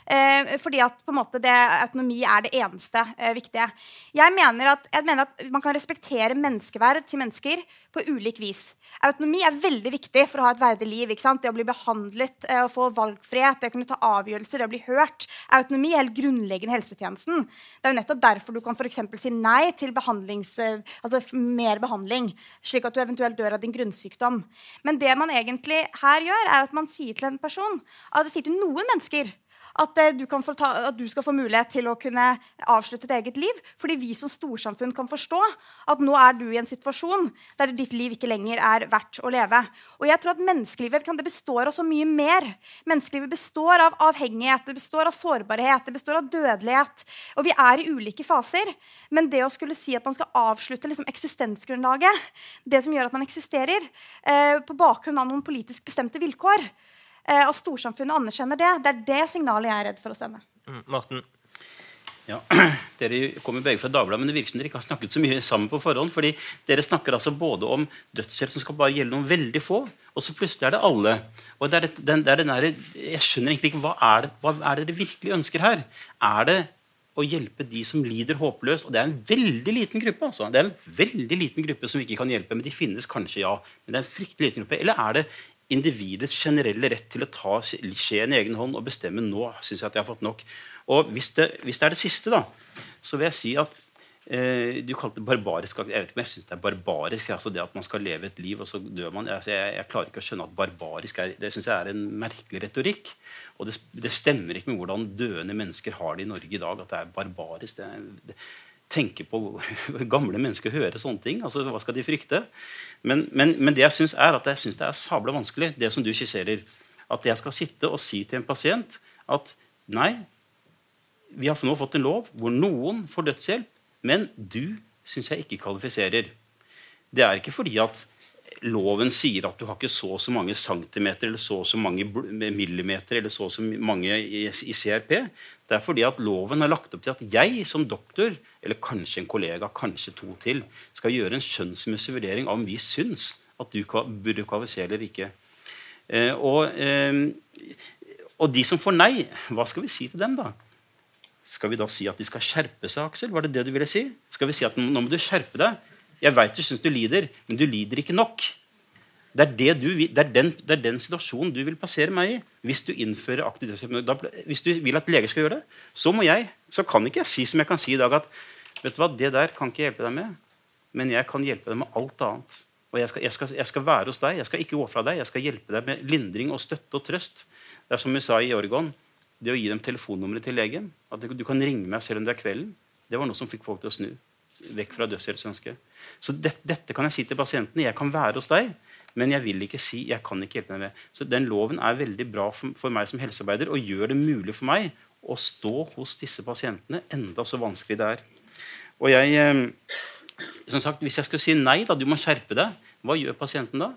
Uh, fordi at på en måte det, autonomi er det eneste uh, viktige. Jeg mener, at, jeg mener, at, man kan respektere menneskeverd til mennesker på ulik vis. Autonomi er veldig viktig for å ha et verdig liv. Det å bli behandlet, eh, å få valgfrihet, det å kunne ta avgjørelser, det å bli hørt. Autonomi er helt grunnleggende helsetjenesten. Det er jo nettopp derfor du kan for si nei til eh, altså mer behandling, slik at du eventuelt dør av din grunnsykdom. Men det man egentlig her gjør, er at man sier til en person, at det sier til noen mennesker at, eh, du ta, at, du skal få mulighet til å kunne avslutte ditt eget liv. Fordi vi som storsamfunn kan forstå at nå er du i en situasjon der ditt liv ikke lenger er verdt å leve. Og jeg tror at Menneskelivet kan, består av så mye mer. Menneskelivet består av avhengighet, det består av sårbarhet, det består av dødelighet. Og vi er i ulike faser. Men det å skulle si at man skal avslutte liksom, eksistensgrunnlaget, det som gjør at man eksisterer, eh, på bakgrunn av noen politisk bestemte vilkår, og storsamfunnet anerkjenner det, det er det signalet jeg er redd for å sende. Mm, Morten? Ja, Dere kommer begge fra Dagbladet, men det virker som dere ikke har snakket så mye sammen på forhånd. fordi Dere snakker altså både om dødshjelp som skal bare gjelde noen veldig få, og så plutselig er det alle. Og det er den, det er den der, jeg skjønner egentlig ikke, hva er, det, hva er det dere virkelig ønsker her? Er det å hjelpe de som lider håpløst? Og det er en veldig liten gruppe. altså. Det er en veldig liten gruppe som vi ikke kan hjelpe, men de finnes kanskje, ja. Men det er en fryktelig liten gruppe. Eller er det individets generelle rett til å ta skjeen i egen hånd og bestemme nå synes jeg at jeg har fått nok. Og hvis det, hvis det er det siste, da, så vil jeg si at eh, Du kalte det barbarisk. Jeg vet ikke om jeg syns det er barbarisk. altså Det at man skal leve et liv, og så dør man. Altså jeg, jeg, klarer ikke å skjønne at barbarisk er Det synes jeg er en merkelig retorikk. Og det, det, stemmer ikke med hvordan døende mennesker har det i Norge i dag. At det er barbarisk. Det, det, tenke på gamle mennesker høre sånne ting. altså Hva skal de frykte? Men, men, men det jeg syns er at jeg synes det er sabla vanskelig, det som du skisserer. At jeg skal sitte og si til en pasient at nei, vi har nå fått en lov hvor noen får dødshjelp, men du syns jeg ikke kvalifiserer. Det er ikke fordi at loven sier at du har ikke så og så mange centimeter eller så og så mange millimeter eller så og så mange i, CRP. Det er fordi at loven har lagt opp til at jeg som doktor, eller kanskje en kollega, kanskje to til, skal gjøre en skjønnsmessig vurdering av om vi syns at du burde kvalifisere eller ikke. Eh, og, eh, og de som får nei, hva skal vi si til dem, da? Skal vi da si at de skal skjerpe seg, Aksel? Var det det du ville si? Skal vi si at nå må du skjerpe deg? Jeg veit du syns du lider, men du lider ikke nok. Det er, det, du, det, er den, det er, den, situasjonen du vil plassere meg i. Hvis du innfører aktiv dødshjelp. Hvis du vil at leger skal gjøre det, så må jeg, så kan ikke jeg si som jeg kan si i dag, at vet du hva, det der kan ikke jeg hjelpe deg med, men jeg kan hjelpe deg med alt annet. Og jeg skal, jeg skal, jeg skal være hos deg, jeg skal ikke gå fra deg, jeg skal hjelpe deg med lindring og støtte og trøst. Det er som vi sa i Oregon, det å gi dem telefonnummeret til legen. At du kan ringe meg selv om det er kvelden. Det var noe som fikk folk til å snu vekk fra dødshjelpsønsket. Så det, dette kan jeg si til pasientene. Jeg kan være hos deg, men jeg vil ikke si jeg kan ikke hjelpe deg med. Så den loven er veldig bra for, for, meg som helsearbeider og gjør det mulig for meg å stå hos disse pasientene, enda så vanskelig det er. Og jeg, eh, som sagt, Hvis jeg skulle si nei, da, du må skjerpe deg, hva gjør pasienten da?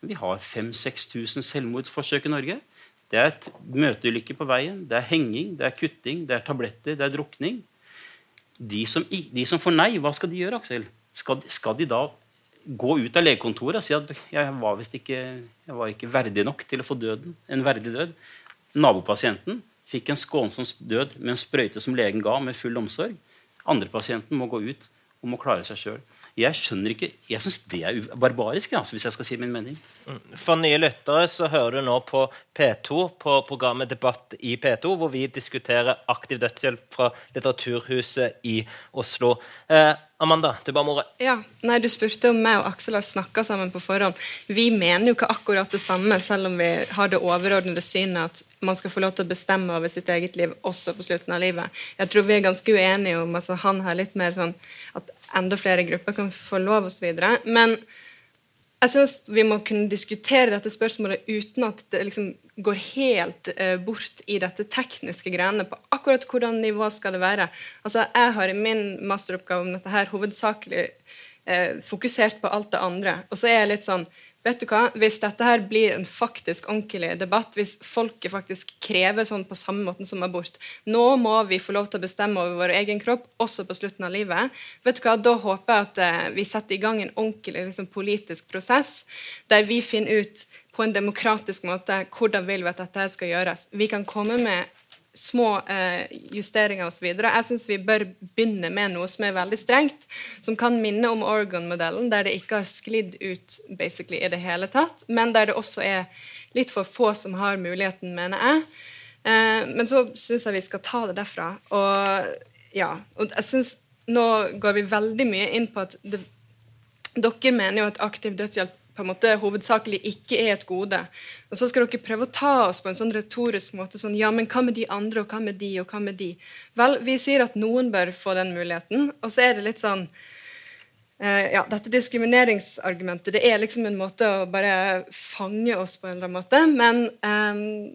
Vi har 5000-6000 selvmordsforsøk i Norge. Det er møteulykker på veien, det er henging, det er kutting, det er tabletter, det er drukning. De som, de som, får nei, hva skal de gjøre, Aksel? Skal, skal, de da gå ut av legekontoret og si at jeg var ikke, jeg var ikke verdig nok til å få døden, en verdig død? Nabopasienten fikk en skånsom død med en sprøyte som legen ga, med full omsorg. Andrepasienten må gå ut og må klare seg sjøl. Jeg skjønner ikke, jeg syns det er barbarisk, altså, hvis jeg skal si min mening. Mm. For nye lyttere så hører du nå på P2, på programmet Debatt i P2, hvor vi diskuterer aktiv dødshjelp fra Litteraturhuset i Oslo. Eh, Amanda, du ba om ordet. Ja, nei, Du spurte om meg og Aksel har snakka sammen på forhånd. Vi mener jo ikke akkurat det samme, selv om vi har det overordnede synet at man skal få lov til å bestemme over sitt eget liv også på slutten av livet. Jeg tror vi er ganske uenige om altså Han har litt mer sånn at enda flere grupper kan få lov osv. Men jeg syns vi må kunne diskutere dette spørsmålet uten at det liksom går helt eh, bort i dette tekniske greiene på akkurat hvordan nivå skal det være. Altså, Jeg har i min masteroppgave om dette her hovedsakelig eh, fokusert på alt det andre. Og så er jeg litt sånn vet du hva, Hvis dette her blir en faktisk ordentlig debatt, hvis folket faktisk krever sånn på samme måten som abort Nå må vi få lov til å bestemme over vår egen kropp, også på slutten av livet. vet du hva, Da håper jeg at eh, vi setter i gang en ordentlig liksom, politisk prosess, der vi finner ut på en demokratisk måte hvordan vil vi at dette skal gjøres. Vi kan komme med små eh, justeringer osv. Jeg syns vi bør begynne med noe som er veldig strengt, som kan minne om Oregon-modellen, der det ikke har sklidd ut basically i det hele tatt, men der det også er litt for få som har muligheten, mener jeg. Eh, men så syns jeg vi skal ta det derfra. Og ja, og jeg synes Nå går vi veldig mye inn på at det, dere mener jo at aktiv dødshjelp på en måte hovedsakelig ikke er et gode. Og så skal dere prøve å ta oss på en sånn retorisk måte sånn Ja, men hva med de andre, og hva med de, og hva med de? Vel, vi sier at noen bør få den muligheten, og så er det litt sånn eh, ja, Dette diskrimineringsargumentet det er liksom en måte å bare fange oss på en eller annen måte, men eh,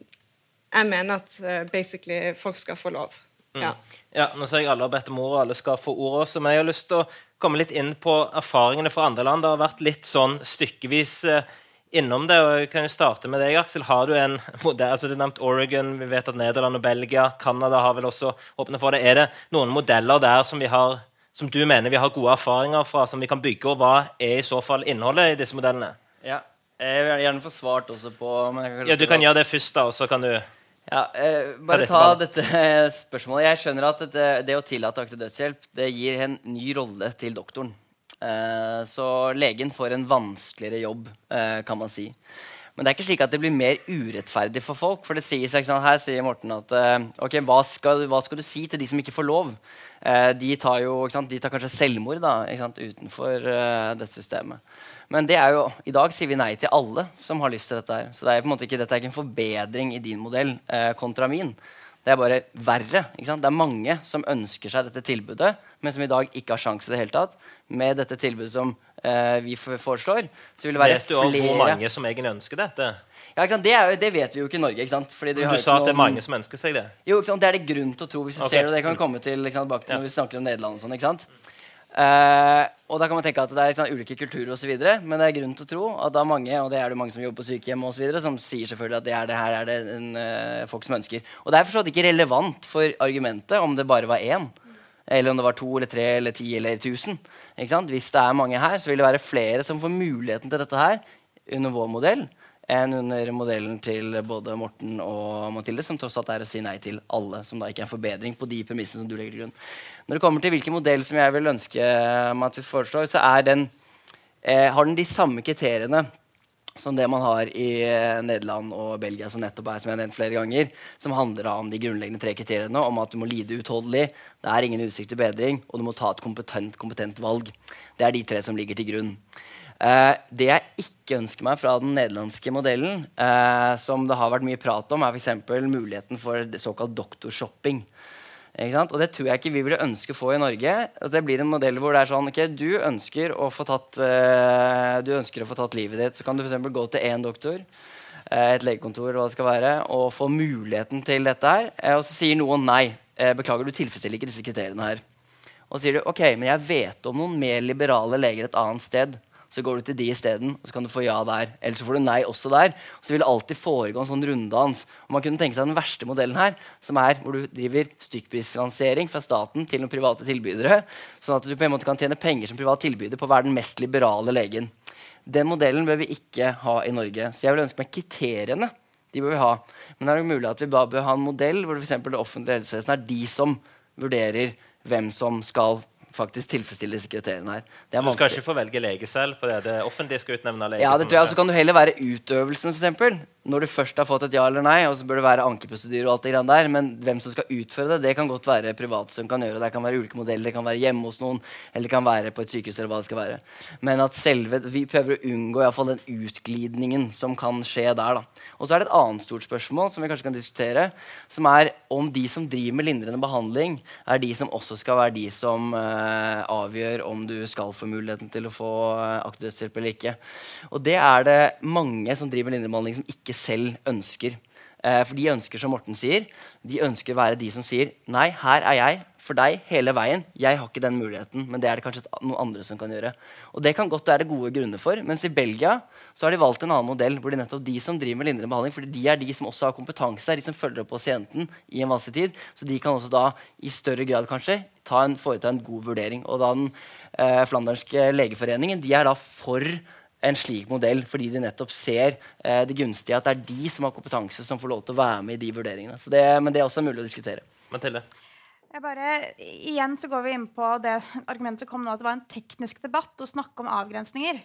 jeg mener at uh, basically folk skal få lov. Mm. Ja. ja. Nå ser jeg alle har bedt om ordet, og alle skal få ordet også, men jeg har lyst til å komme litt inn på erfaringene fra andre land. Det har vært litt sånn stykkevis eh, innom det. og jeg kan jo starte med deg, Aksel. Har du en modell, altså Du nevnte Oregon, vi vet at Nederland og Belgia, Canada har vel også åpnet for det. Er det noen modeller der som, har, som, du mener vi har gode erfaringer fra, som vi kan bygge? Og hva er i så fall innholdet i disse modellene? Ja, Jeg vil gjerne få svart også på Ja, Du kan gjøre det først, da, og så kan du ja, eh, bare ta dette spørsmålet. Jeg skjønner at det, det å tillate aktiv dødshjelp det gir en ny rolle til doktoren. Eh, så legen får en vanskeligere jobb, eh, kan man si. Men det er ikke slik at det blir mer urettferdig for folk. For det sier seg, Her sier Morten at uh, ok, hva skal, hva skal, du si til de som ikke får lov? Uh, de, tar jo, de tar kanskje selvmord da, utenfor uh, dette systemet. Men det er jo, i dag sier vi nei til alle som har lyst til dette. her. Så det er på en måte ikke, dette er ikke en forbedring i din modell kontra min. Det er bare verre. Det er mange som ønsker seg dette tilbudet, men som i dag ikke har sjanse i det hele tatt. Med dette tilbudet som eh, vi foreslår, så vil det være flere Vet du flere hvor mange som egentlig ønsker dette? Ja? Det, er det vet vi jo ikke i Norge. ikke sant? Fordi Du sa at det er mange som ønsker seg det. Jo, ikke sant? Det er det grunn til å tro. hvis vi okay. ser det, det kan vi komme til sant, bak til Ja. når vi snakker om Nederland. og sånn, ikke sant? Uh, og da kan man tenke at det er sant, ulike kulturer osv., men det er grunn til å tro at da mange og det er det mange som jobber på sykehjem og så videre, som sier selvfølgelig at det, er det her er det en, uh, folk som ønsker. Og det er forstått ikke relevant for argumentet om det bare var én. Eller om det var to eller tre eller ti eller tusen. Hvis det er mange her, så vil det være flere som får muligheten til dette her under vår modell enn under modellen til både Morten og Mathilde, som tross alt er å si nei til alle, som da ikke er en forbedring på de premissene som du legger til grunn. Når det kommer til hvilken modell som jeg vil ønske man foreslår, så den, eh, har den de samme kriteriene som det man har i eh, Nederland og Belgia, som nettopp er som jeg har nevnt flere ganger, som handler om de grunnleggende tre kriteriene om at du må lide utholdelig, det er ingen utsikt til bedring, og du må ta et kompetent, kompetent valg. Det er de tre som ligger til grunn. Eh, det jeg ikke ønsker meg fra den nederlandske modellen, eh, som det har vært mye prat om, er f.eks. muligheten for såkalt doktorshopping. Og det tror jeg ikke vi ville ønske å få i Norge. At det blir en modell hvor det er sånn ok, du ønsker å få tatt, eh, å få tatt livet ditt. Så kan du f.eks. gå til én doktor, eh, et legekontor, hva det skal være, og få muligheten til dette her. Eh, og så sier noen nei. Eh, beklager, du tilfredsstiller ikke disse kriteriene her. Og så sier du ok, men jeg vet om noen mer liberale leger et annet sted. Så går du til de isteden, og så kan du få ja der. Eller så får du nei også der. Og så vil det alltid foregå en sånn runddans. Og man kunne tenke seg den verste modellen her, som er hvor du driver stykkprisfinansiering fra staten til noen private tilbydere, sånn at du på en måte kan tjene penger som privat tilbyder på å være den mest liberale legen. Den modellen bør vi ikke ha i Norge. Så jeg vil ønske meg kriteriene. De bør vi ha. Men det er jo mulig at vi bør ha en modell hvor for eksempel det offentlige helsevesenet er de som vurderer hvem som skal faktisk tilfredsstille disse kriteriene her. Det er Du skal vanskelig. ikke få velge lege selv på det. Det offentlige skal utnevne lege. Ja, det tror jeg. Så kan du heller være utøvelsen, eksempel. Når du først har fått et ja eller nei, og så bør det være ankeprosedyre og alt det grann der. Men hvem som skal utføre det, det kan godt være private som kan gjøre det. Det kan være ulike modeller. Det kan være hjemme hos noen, eller det kan være på et sykehus, eller hva det skal være. Men at selve, vi prøver å unngå i hvert fall den utglidningen som kan skje der. da. Og så er det et annet stort spørsmål som vi kanskje kan diskutere, som er om de som driver med lindrende behandling, er de som også skal være de som eh, avgjør om du skal få muligheten til å få uh, aktiv dødshjelp eller ikke. Og det er det mange som driver med lindrende behandling, som ikke selv ønsker. Eh, for de ønsker, som Morten sier, de ønsker å være de som sier nei, her er jeg for deg hele veien. Jeg har ikke den muligheten, men det er det kanskje noen andre som kan gjøre. Og det kan godt være gode grunner for, mens i Belgia så har de valgt en annen modell hvor de nettopp de som driver med lindrende behandling, fordi de er de som også har kompetanse, de som følger opp pasienten i en vanskelig tid, så de kan også da i større grad kanskje en, foreta en god vurdering. Og da den eh, flanderske legeforeningen de er da for en slik modell fordi de nettopp ser eh, det gunstige at det er de som har kompetanse, som får lov til å være med i de vurderingene. Så det, men det er også mulig å diskutere. Mathilde. Jeg bare, igjen så går vi inn på det argumentet kom nå, at det var en teknisk debatt å snakke om avgrensninger.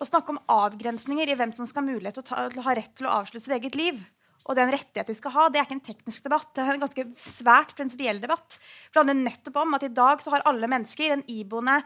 Å snakke om avgrensninger i hvem som skal ha mulighet til å, ta, til å ha rett til å avslutte sitt eget liv, og den rettighet de skal ha, det er ikke en teknisk debatt. Det er en ganske svært prinsipiell debatt. For det handler nettopp om at i dag så har alle mennesker en iboende,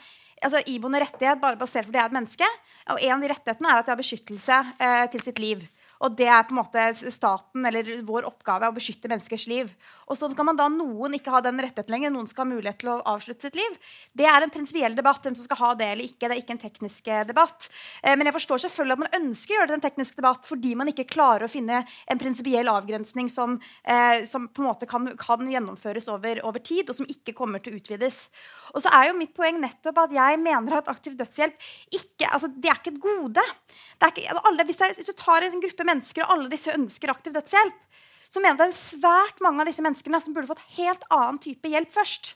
altså iboende rettighet bare basert at de er et menneske. Og en av de rettighetene er at jeg har beskyttelse eh, til sitt liv. Og det er på en måte staten eller vår oppgave å beskytte menneskers liv. Og så kan man da noen ikke ha den rettigheten lenger, noen skal ha mulighet til å avslutte sitt liv. Det er en prinsipiell debatt, hvem som skal ha det eller ikke. Det er ikke en teknisk eh, debatt. Eh, men jeg forstår selvfølgelig at man ønsker å gjøre det til en teknisk debatt fordi man ikke klarer å finne en prinsipiell avgrensning som, eh, som på en måte kan, kan gjennomføres over, over tid, og som ikke kommer til å utvides. Og så er jo mitt poeng nettopp at jeg mener at aktiv dødshjelp ikke, altså, det er ikke et gode. Ikke, altså, alle, hvis, jeg, hvis du tar en gruppe mennesker, og alle disse ønsker aktiv dødshjelp, så mener jeg det er svært mange av disse menneskene som burde fått helt annen type hjelp først.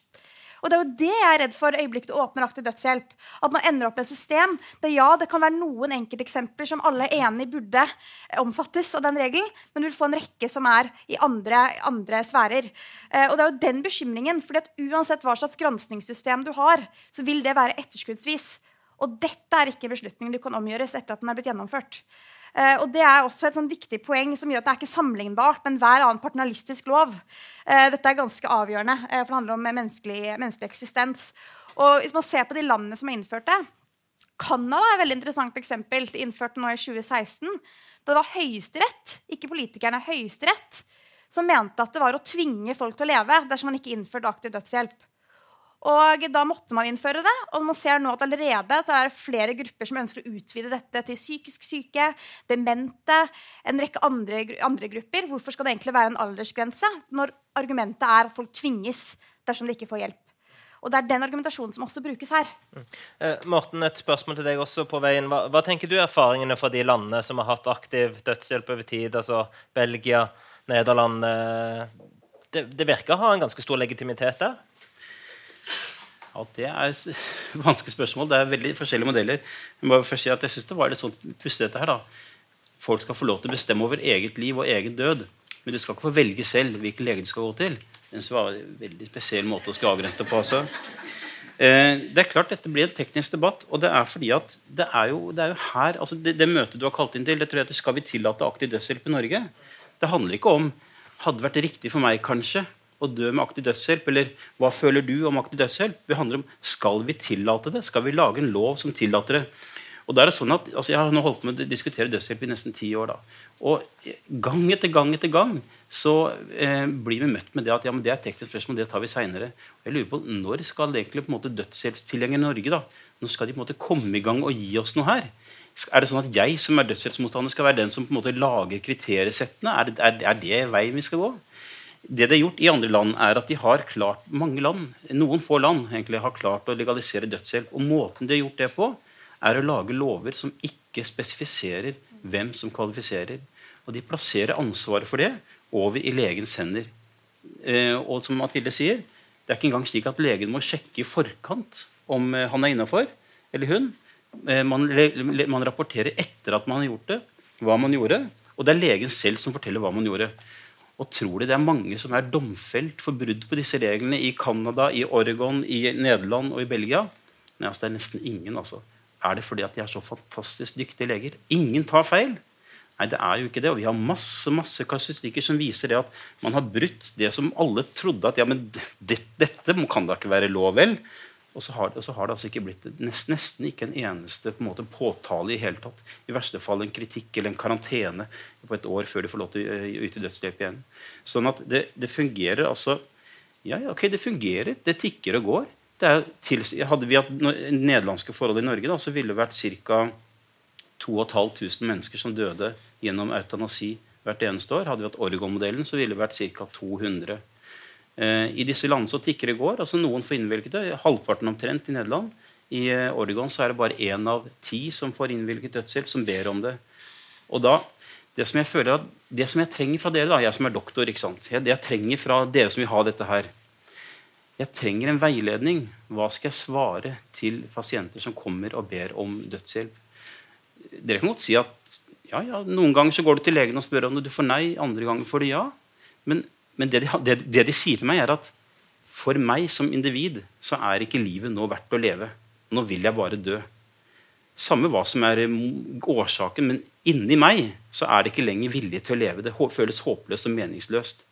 Og det er jo det jeg er redd for øyeblikket åpner aktiv dødshjelp. At man ender opp i et system der ja, det kan være noen enkelteksempler som alle er enig burde omfattes av den regelen, men du vil få en rekke som er i andre, andre sfærer. Eh, og det er jo den bekymringen. fordi at uansett hva slags granskningssystem du har, så vil det være etterskuddsvis. Og dette er ikke en beslutning du kan omgjøres etter at den er blitt gjennomført. Eh, og Det er også et sånn viktig poeng som gjør at det er ikke sammenlignbart med enhver annen partnalistisk lov. Uh, dette er ganske avgjørende, uh, for det handler om menneskelig, menneskelig eksistens. Og Hvis man ser på de landene som har innført det Canada er et veldig interessant eksempel. De innførte nå i 2016. Da det var Høyesterett, ikke politikerne, Høyesterett, som mente at det var å tvinge folk til å leve dersom man ikke innførte aktiv dødshjelp. Og Da måtte man innføre det. Og man ser nå at allerede er det flere grupper som ønsker å utvide dette til psykisk syke, demente, en rekke andre, andre grupper. Hvorfor skal det egentlig være en aldersgrense når argumentet er at folk tvinges dersom de ikke får hjelp? Og Det er den argumentasjonen som også brukes her. Mm. Eh, Morten, et spørsmål til deg også på veien. Hva, hva, tenker du er erfaringene fra de landene som har hatt aktiv dødshjelp over tid? Altså Belgia, Nederland eh, det, det virker å ha en ganske stor legitimitet der? Ja, Det er et vanskelig spørsmål. Det er veldig forskjellige modeller. Jeg må først si at jeg synes det var litt sånn pussig her da. Folk skal få lov til å bestemme over eget liv og egen død. Men du skal ikke få velge selv hvilken lege du skal gå til. Det var en veldig spesiell måte å skal avgrense det på. Altså. Eh, det er klart Dette blir en teknisk debatt. og Det er fordi at det er jo, det er jo her altså det, det, møtet du har kalt inn til, det tror jeg at Skal vi tillate aktiv dødshjelp i Norge? Det handler ikke om hadde vært riktig for meg kanskje å dø med aktiv dødshjelp, eller hva føler du om aktiv dødshjelp? Det handler om skal vi tillate det? Skal vi lage en lov som tillater det? Og da er det sånn at, altså Jeg har nå holdt på med å diskutere dødshjelp i nesten ti år. da, og Gang etter gang etter gang så eh, blir vi møtt med det at ja, men det er teknisk spørsmål, det tar vi seinere. Når skal egentlig på en måte dødshjelpstilhengere i Norge da, når skal de på en måte komme i gang og gi oss noe her? Er det sånn at jeg som er dødshjelpsmotstander, skal være den som på en måte lager kriteriesettene? Er det, er det veien vi skal gå? Det de har gjort i andre land, er at de har klart mange land, noen få land egentlig, har klart å legalisere dødshjelp. Og måten de har gjort det på, er å lage lover som ikke spesifiserer hvem som kvalifiserer. Og de plasserer ansvaret for det over i legens hender. Eh, og som Mathilde sier, det er ikke engang slik at legen må sjekke i forkant om eh, han er innafor, eller hun. Eh, man, man, rapporterer etter at man har gjort det, hva man gjorde. Og det er legen selv som forteller hva man gjorde. Og tror de det er mange som er domfelt for brudd på disse reglene i Canada, i Oregon, i Nederland og i Belgia? Nei, altså, det er nesten ingen. altså. Er det fordi at de er så fantastisk dyktige leger? Ingen tar feil. Nei, det er jo ikke det. Og vi har masse masse kasustikker som viser det at man har brutt det som alle trodde at ja, men det, dette kan da ikke være lov, vel? Og så, har, og så har, det altså ikke blitt nest, nesten ikke en eneste på en måte, påtale i hele tatt. I verste fall en kritikk eller en karantene på et år før de får lov til å yte dødshjelp igjen. Sånn at det, det fungerer altså Ja, ok, det fungerer. Det tikker og går. Til, hadde vi hatt nederlandske forhold i Norge, da, så ville det vært ca. 2500 mennesker som døde gjennom eutanasi hvert eneste år. Hadde vi hatt Oregon-modellen, så ville det vært ca. 200. Eh, I disse landene så tikker det går. altså Noen får innvilget det. Halvparten omtrent i Nederland. I eh, Oregon så er det bare én av ti som får innvilget dødshjelp, som ber om det. Og da, Det som jeg føler at, det som jeg trenger fra dere, da, jeg som er doktor ikke sant? Det jeg trenger fra dere som vil ha dette her, jeg trenger en veiledning. Hva skal jeg svare til pasienter som kommer og ber om dødshjelp? Dere kan godt si at ja, ja, noen ganger så går du til legen og spør om det, du får nei, andre ganger får du ja. Men, men det, de, det, det, de, sier til meg, er at for meg som individ så er ikke livet nå verdt å leve. Nå vil jeg bare dø. Samme hva som er årsaken, men inni meg så er det ikke lenger vilje til å leve. Det føles håpløst og meningsløst.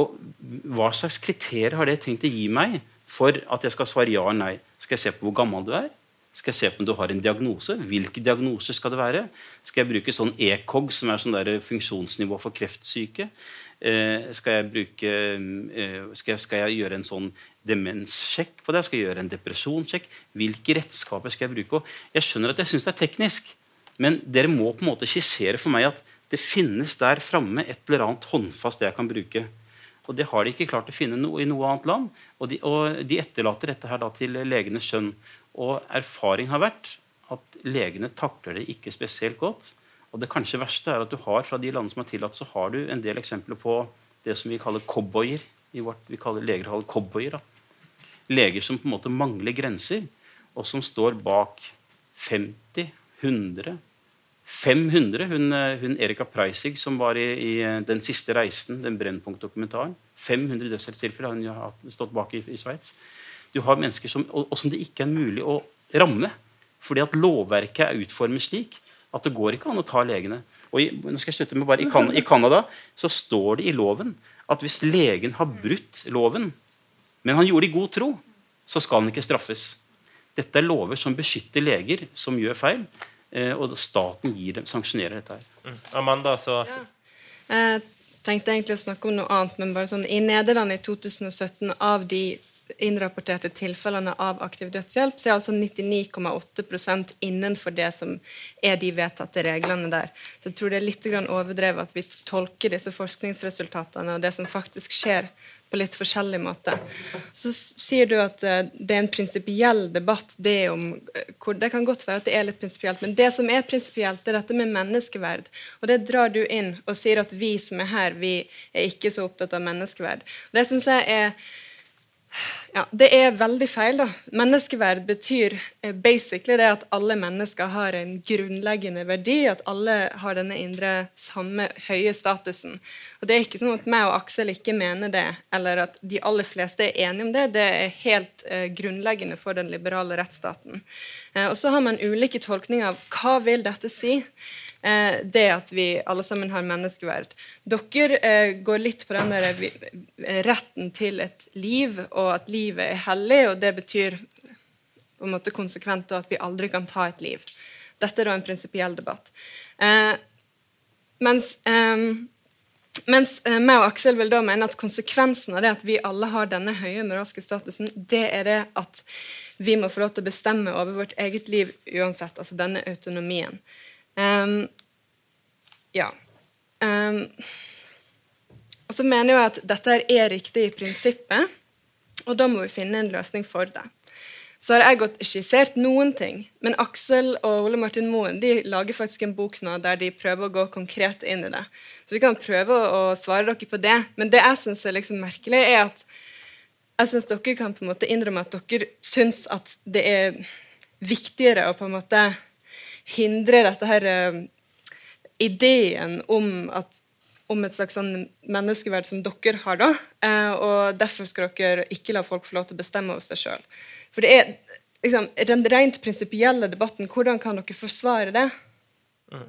Og hva slags kriterier har det tenkt å gi meg for at jeg skal svare ja eller nei? Skal jeg se på hvor gammel du er? Skal jeg se på om du har en diagnose? Hvilke diagnoser skal det være? Skal jeg bruke sånn ECOG, som er sånn der funksjonsnivå for kreftsyke? Eh, skal, jeg bruke, eh, skal, jeg, skal, jeg gjøre en sånn demenssjekk på det? Skal jeg gjøre en depresjonssjekk? Hvilke redskaper skal jeg bruke? Og jeg skjønner at jeg syns det er teknisk, men dere må på en måte skissere for meg at det finnes der framme et eller annet håndfast jeg kan bruke. Og det har de ikke klart å finne no, i noe annet land. Og de, og de etterlater dette her til legenes skjønn. Og erfaring har vært at legene takler det ikke spesielt godt. Og det kanskje verste er at du har fra de landene som har tillatt, så har du en del eksempler på det som vi kaller cowboyer. I vårt, vi kaller leger kaller cowboyer. Leger som på en måte mangler grenser, og som står bak 50, 100, 500. Hun, hun Erika Preissig, som var i, i, Den siste reisen, den Brennpunkt-dokumentaren. 500 dødsheltstilfeller har hun har stått bak i, i Sveits. Du har mennesker som, og, og, som det ikke er mulig å ramme. Fordi at lovverket er utformet slik at det går ikke an å ta legene. Og i, nå skal jeg slutte med bare, I Canada så står det i loven at hvis legen har brutt loven, men han gjorde det i god tro, så skal han ikke straffes. Dette er lover som beskytter leger som gjør feil. Eh, og staten gir dem, sanksjonerer dette her. Mm. Amanda, så ja. eh, tenkte egentlig å snakke om noe annet, men bare sånn, I Nederland i 2017, av de innrapporterte tilfellene av aktiv dødshjelp, så er altså 99,8% innenfor det som er de vedtatte reglene der. Så jeg tror det er litt overdrevet at vi tolker disse forskningsresultatene og det som faktisk skjer, på litt forskjellig måte. Så sier du at uh, det er en prinsipiell debatt. Det, om, uh, det kan godt være at det er litt prinsipielt, men det som er prinsipielt, er dette med menneskeverd. Og det drar du inn og sier at vi som er her, vi er ikke så opptatt av menneskeverd. Og det synes jeg er ja, Det er veldig feil. da. Menneskeverd betyr eh, basically det at alle mennesker har en grunnleggende verdi. At alle har denne indre samme høye statusen. Og Det er ikke sånn at meg og Aksel ikke mener det, eller at de aller fleste er enige om det. Det er helt eh, grunnleggende for den liberale rettsstaten. Eh, og Så har man ulike tolkninger av hva vil dette si det at vi alle sammen har menneskeverd. Dere eh, går litt på den der, eh, retten til et liv, og at livet er hellig, og det betyr på en måte konsekvent at vi aldri kan ta et liv. Dette er da en prinsipiell debatt. Eh, mens eh, mens eh, meg og Aksel vil da mene at konsekvensen av det at vi alle har denne høye moralske statusen, det er det at vi må få lov til å bestemme over vårt eget liv uansett. Altså denne autonomien. Um, ja. Um, og så mener jeg at dette er riktig i prinsippet, og da må vi finne en løsning for det. Så har jeg gått skissert noen ting, men Aksel og Ole Martin Moen de lager faktisk en bok nå der de prøver å gå konkret inn i det. Så vi kan prøve å svare dere på det. Men det jeg syns er liksom merkelig, er at jeg syns dere kan på en måte innrømme at dere syns at det er viktigere å på en måte hindre dette her uh, ideen om, at, om et slags sånn menneskeverd som dere har, da. Uh, og derfor skal dere ikke la folk få lov til å bestemme over seg sjøl. For det er liksom, den rent prinsipielle debatten. Hvordan kan dere forsvare det? Mm.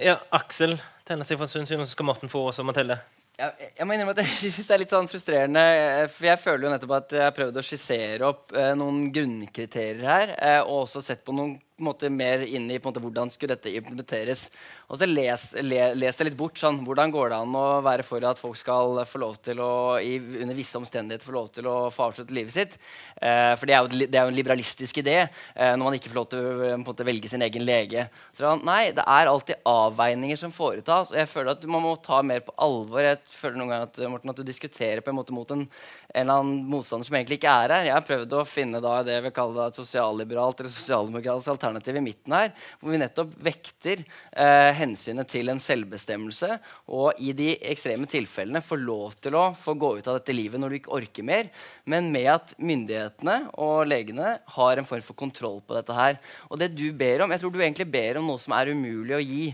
Ja, Aksel tenner seg for en stund siden, så skal Morten få også, Mathilde. Ja, jeg må innrømme at jeg synes det er litt sånn frustrerende. Eh, for jeg føler jo nettopp at jeg har prøvd å skissere opp eh, noen grunnkriterier her. Eh, og også sett på noen måte, mer inn i måte, hvordan skulle dette implementeres. Og så les, le, les det litt bort. Sånn, hvordan går det an å være for at folk skal få lov til å i, under visse omstendigheter få lov til å få avslutte livet sitt? Eh, for det er, jo, det er, jo, en liberalistisk idé eh, når man ikke får lov til å måte, velge sin egen lege. Så, nei, det er alltid avveininger som foretas. Og jeg føler at man må ta mer på alvor. Jeg føler noen ganger at, Morten, at du diskuterer på en måte mot en, en eller annen motstander som egentlig ikke er her. Jeg har prøvd å finne da, det jeg vil kalle et sosialliberalt eller sosialdemokratisk alternativ i midten her, hvor vi nettopp vekter eh, hensynet til en selvbestemmelse, og i de ekstreme tilfellene får lov til å få gå ut av dette livet når du ikke orker mer, men med at myndighetene og legene har en form for kontroll på dette her. Og det du ber om, jeg tror du egentlig ber om noe som er umulig å gi.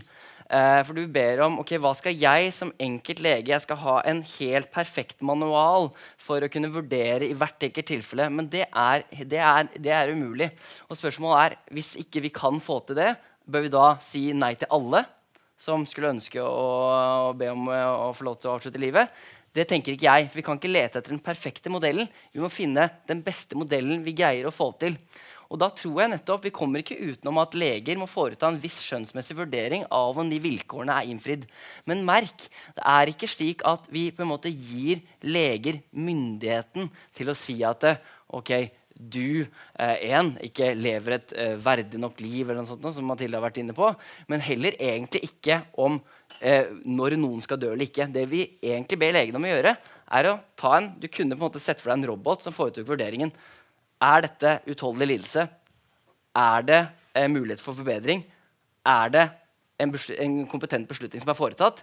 Uh, for du ber om ok, hva skal jeg som enkelt lege Jeg skal ha en helt perfekt manual for å kunne vurdere i hvert enkelt tilfelle. Men det er, det er, det er umulig. Og spørsmålet er hvis ikke vi kan få til det, bør vi da si nei til alle som skulle ønske å, å be om å, å få lov til å avslutte livet? Det tenker ikke jeg. for Vi kan ikke lete etter den perfekte modellen. Vi må finne den beste modellen vi greier å få til. Og da tror jeg nettopp Vi kommer ikke utenom at leger må foreta en viss skjønnsmessig vurdering av om de vilkårene er innfridd. Men merk, det er ikke slik at vi på en måte gir leger myndigheten til å si at ok, du eh, en, ikke lever et eh, verdig nok liv, eller noe sånt, som Mathilde har vært inne på, men heller egentlig ikke om eh, når noen skal dø eller ikke. Det vi egentlig ber legene om å gjøre, er å ta en Du kunne på en måte sett for deg en robot som foretok vurderingen. Er dette utholdelig lidelse? Er det eh, mulighet for forbedring? Er det en, en, kompetent beslutning som er foretatt?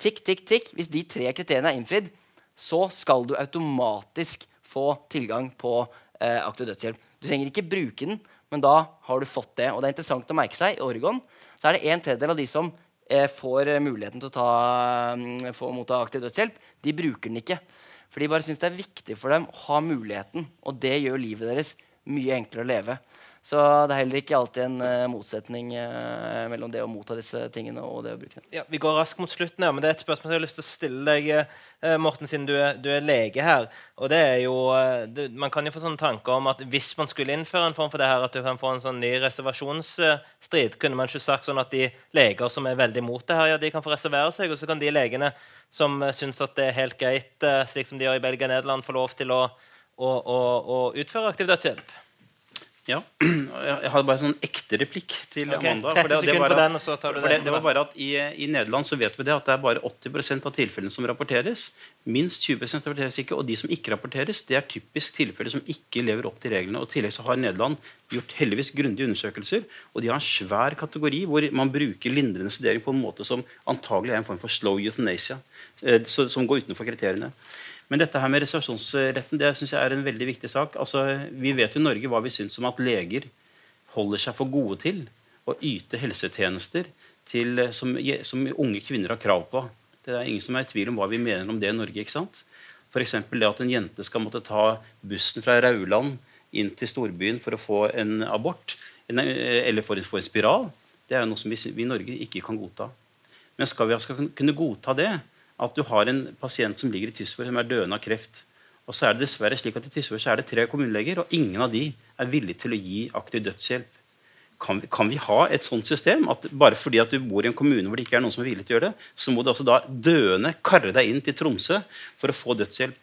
Tikk, tikk, tikk. Hvis de tre kriteriene er innfridd, så skal du automatisk få tilgang på eh, aktiv dødshjelp. Du trenger ikke bruke den, men da har du fått det. Og det er interessant å merke seg, I Oregon så er det en tredjedel av de som eh, får muligheten til å ta, um, få motta aktiv dødshjelp, de bruker den ikke. For de bare syns det er viktig for dem å ha muligheten. Og det gjør livet deres mye enklere å leve. Så det er heller ikke alltid en uh, motsetning uh, mellom det å motta disse tingene og det å bruke dem. Ja, vi går raskt mot slutten, her, men det er et spørsmål jeg har lyst til å stille deg, uh, Morten, siden du er, du er, lege her. Og det er jo, det, Man kan jo få sånne tanker om at hvis man skulle innføre en form for det her, at du kan få en sånn ny reservasjonsstrid, kunne man ikke sagt sånn at de leger som er veldig imot det her, ja, de kan få reservere seg, og så kan de legene som syns at det er helt greit, slik som de gjør i Belgia og Nederland, få lov til å, å, å, å utføre aktiv dødshjelp? Ja. Jeg har bare en sånn ekte replikk til okay. Amanda. For det, det, var den, for det, det, var bare at i, i, Nederland så vet vi det at det er bare 80% av tilfellene som rapporteres. Minst 20% rapporteres ikke. Og de som ikke rapporteres, det er typisk tilfeller som ikke lever opp til reglene. Og i tillegg så har Nederland gjort heldigvis grundige undersøkelser. Og de har en svær kategori hvor man bruker lindrende studering på en måte som antagelig er en form for slow euthanasia. Eh, som går utenfor kriteriene. Men dette her med reservasjonsretten det synes jeg er en veldig viktig sak. Altså, vi vet jo i Norge hva vi syns om at leger holder seg for gode til å yte helsetjenester til, som, som, unge kvinner har krav på. Det er ingen som er i tvil om hva vi mener om det i Norge. ikke sant? F.eks. det at en jente skal måtte ta bussen fra Rauland inn til storbyen for å få en abort, eller for å få en spiral, det er noe som vi, vi i Norge ikke kan godta. Men skal vi altså kunne godta det, at du har en pasient som ligger i Tysfjord som er døende av kreft. Og så er det dessverre slik at I Tysfjord er det tre kommuneleger, og ingen av de er villige til å gi aktiv dødshjelp. Kan vi, kan vi, ha et sånt system at bare fordi at du bor i en kommune hvor det ikke er noen som er villig til å gjøre det, så må du altså da døende karre deg inn til Tromsø for å få dødshjelp?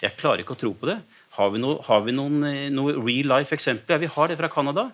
Jeg klarer ikke å tro på det. Har vi, noe, har vi noen, eh, noe real life eksempler? Ja, vi har det fra Canada.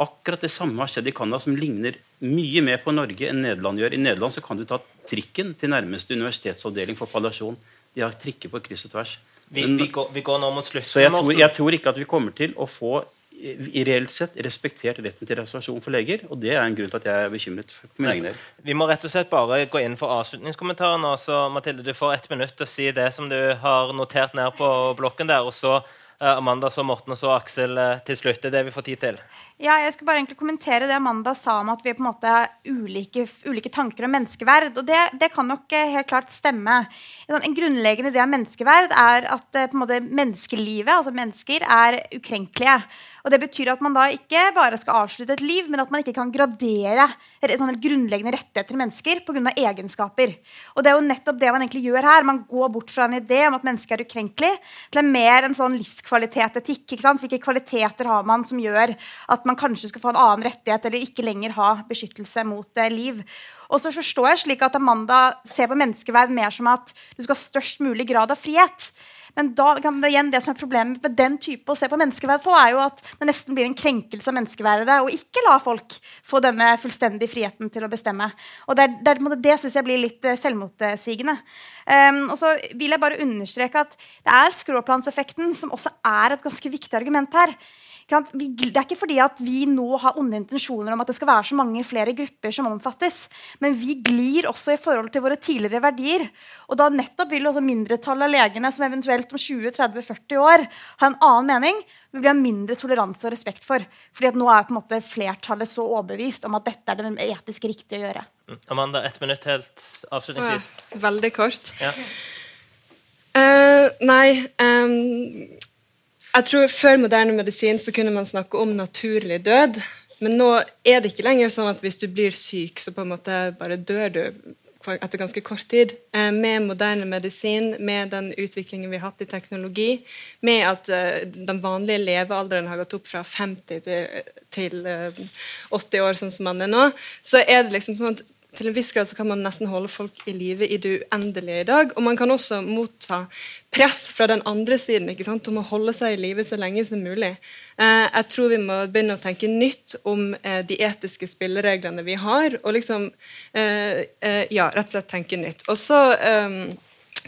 Akkurat det samme har skjedd i Canada, som ligner mye mer på Norge enn Nederland gjør. I Nederland så kan du ta trikken til nærmeste universitetsavdeling for palliasjon. De har trikker på kryss og tvers. Vi, vi, går, vi, går, nå mot slutten. Så jeg tror, jeg tror, ikke at vi kommer til å få i reelt sett respektert retten til reservasjon for leger. Og det er en grunn til at jeg er bekymret for min egen del. Vi må rett og slett bare gå inn for avslutningskommentaren. Så Mathilde, du får ett minutt til å si det som du har notert ned på blokken der. Og så eh, Amanda, så Morten og så Aksel eh, til slutt. Det er det vi får tid til. Ja, jeg skal bare egentlig kommentere det Amanda sa om at vi på en måte har ulike, ulike tanker om menneskeverd. og det, det, kan nok eh, helt klart stemme. En grunnleggende idé av menneskeverd er at eh, på en måte menneskelivet, altså mennesker, er ukrenkelige. Og Det betyr at man da ikke bare skal avslutte et liv, men at man ikke kan gradere sånne grunnleggende rettigheter til mennesker pga. egenskaper. Og Det er jo nettopp det man egentlig gjør her. Man går bort fra en idé om at mennesket er ukrenkelig, til en mer en sånn livskvalitetetikk. ikke sant? Hvilke kvaliteter har man som gjør at man man kanskje skal få en annen rettighet eller ikke lenger ha beskyttelse mot eh, liv. Og så forstår jeg slik at Amanda ser på menneskeverd mer som at du skal ha størst mulig grad av frihet. Men da kan det igjen det som er problemet med den type å se på menneskeverd på, er jo at det nesten blir en krenkelse av menneskeverdet å ikke la folk få denne fullstendige friheten til å bestemme. Og Det, det, det syns jeg blir litt eh, selvmotsigende. Um, og så vil jeg bare understreke at det er skråplanseffekten som også er et ganske viktig argument her. Det er ikke fordi at vi nå har onde intensjoner om at det skal være så mange flere grupper som omfattes. Men vi glir også i forhold til våre tidligere verdier. Og da nettopp vil også mindretallet av legene som eventuelt om 20-30-40 år ha en annen mening, vil vi ha mindre toleranse og respekt for. Fordi at nå er på en måte flertallet så overbevist om at dette er det etisk riktige å gjøre. Mm. Amanda, ett minutt helt avslutningsvis. Ja, veldig kort. Ja. Uh, nei um jeg tror Før moderne medisin så kunne man snakke om naturlig død. Men nå er det ikke lenger sånn at hvis du blir syk, så på en måte bare dør du etter ganske kort tid. Eh, med moderne medisin, med den utviklingen vi har hatt i teknologi, med at uh, den vanlige levealderen har gått opp fra 50 til, til uh, 80 år, sånn som man er nå, så er det liksom sånn at til en viss grad så kan man nesten holde folk i live i det uendelige i dag. Og man kan også motta press fra den andre siden ikke sant? om å holde seg i live så lenge som mulig. Eh, jeg tror vi må begynne å tenke nytt om eh, de etiske spillereglene vi har. Og liksom eh, eh Ja, rett og slett tenke nytt. Og så eh,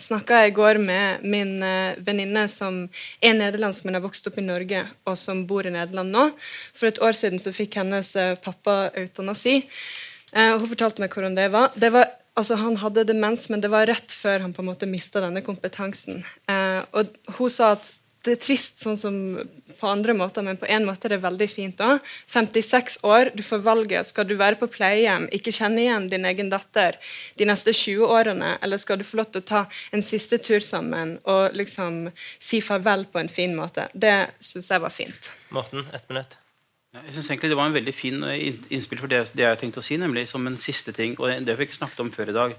snakka jeg i går med min uh, venninne som er nederlandsk, men har vokst opp i Norge, og som bor i Nederland nå. For et år siden så fikk hennes uh, pappa eutanasi. Eh, hun fortalte meg hvordan det var. Det var altså Han hadde demens, men det var rett før han på en måte mista denne kompetansen. Eh, og Hun sa at det er trist sånn som på andre måter, men på en måte er det veldig fint òg. 56 år, du får valget. Skal du være på pleiehjem, ikke kjenne igjen din egen datter de neste 20 årene, eller skal du få lov til å ta en siste tur sammen og liksom si farvel på en fin måte? Det syns jeg var fint. Morten, ett minutt. Jeg synes egentlig Det var en veldig fin eh, innspill for det, det jeg tenkte å si, nemlig som en siste ting. og Det har vi ikke snakket om før i dag.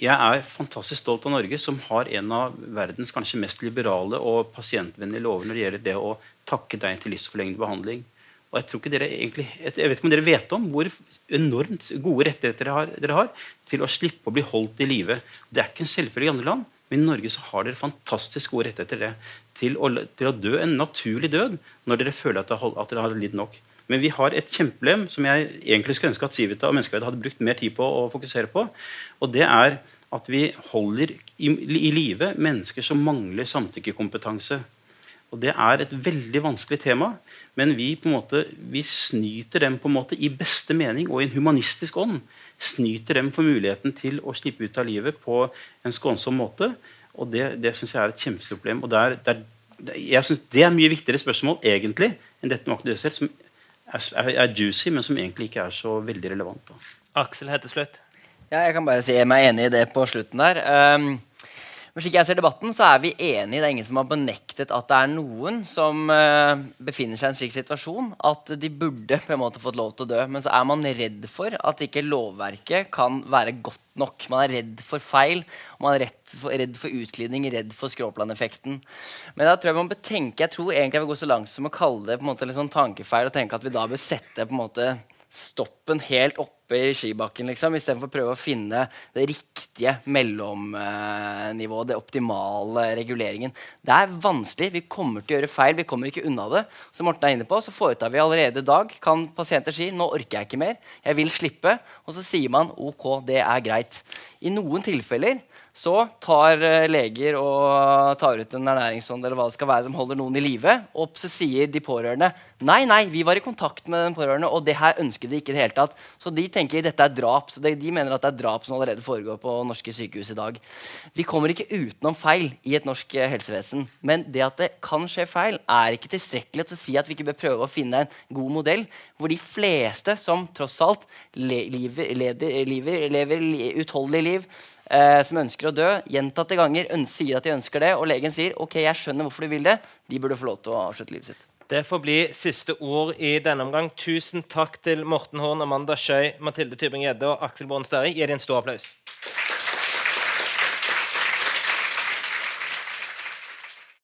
Jeg er fantastisk stolt av Norge, som har en av verdens kanskje mest liberale og pasientvennlige lover når det gjelder det å takke deg til livsforlengende behandling. Og Jeg tror ikke dere egentlig, jeg vet ikke om dere vet om hvor enormt gode rettigheter dere har, dere har til å slippe å bli holdt i live. Det er ikke en selvfølge i andre land, men i Norge så har dere fantastisk gode rettigheter det, til, å, til å dø en naturlig død når dere føler at, det, at dere har lidd nok. Men vi har et kjempeproblem som jeg egentlig skulle ønske at Civita og Menneskeverdet hadde brukt mer tid på å fokusere på. Og det er at vi holder i, i live mennesker som mangler samtykkekompetanse. Og Det er et veldig vanskelig tema, men vi på en måte, vi snyter dem på en måte i beste mening og i en humanistisk ånd. Snyter dem for muligheten til å slippe ut av livet på en skånsom måte. Og Det, det syns jeg er et kjempestort problem. og der, der, jeg synes Det er mye viktigere spørsmål egentlig enn dette med aktivitet, som er, er, juicy, men som egentlig ikke er så veldig relevant. Da. Aksel helt til slutt. Ja, jeg kan bare si jeg meg enig i det på slutten der. Um, men slik jeg ser debatten, så er vi enige. Det er ingen som har benektet at det er noen som uh, befinner seg i en slik situasjon at de burde på en måte fått lov til å dø. Men så er man redd for at ikke lovverket kan være godt nok. Man er redd for feil, man er redd for, redd for utglidning, redd for skråplaneffekten. Men da tror jeg man bør tenke, jeg tror egentlig jeg vil gå så langt som å kalle det på en måte litt sånn tankefeil og tenke at vi da bør sette på en måte stoppen helt oppe i skibakken, liksom, istedenfor å prøve å finne det riktige mellomnivået, det optimale reguleringen. Det er vanskelig. Vi kommer til å gjøre feil. Vi kommer ikke unna det. Som Morten er inne på, så foretar vi allerede i dag. Kan pasienter si 'nå orker jeg ikke mer', 'jeg vil slippe', og så sier man 'ok, det er greit'. I noen tilfeller så tar eh, leger og tar ut en ernæringsånd eller hva det skal være som holder noen i live, og så sier de pårørende nei, nei, vi var i kontakt med den pårørende, og det her ønsker de ikke det hele tatt. Så de tenker dette er drap. så De mener at det er drap som allerede foregår på norske sykehus i dag. Vi kommer ikke utenom feil i et norsk eh, helsevesen. Men det at det kan skje feil, er ikke tilstrekkelig til å si at vi ikke bør prøve å finne en god modell hvor de fleste som tross alt lever, lever, lever, lever utholdelig liv eh, som ønsker å dø, gjentatte ganger sier at de ønsker det, og legen sier ok, jeg skjønner hvorfor du vil det, de burde få lov til å avslutte livet sitt. Det får bli siste ord i denne omgang. Tusen takk til Morten Horn, Amanda Schøy, Mathilde Tybring-Gjedde og Aksel Born Sterri. Gi dem en stor applaus.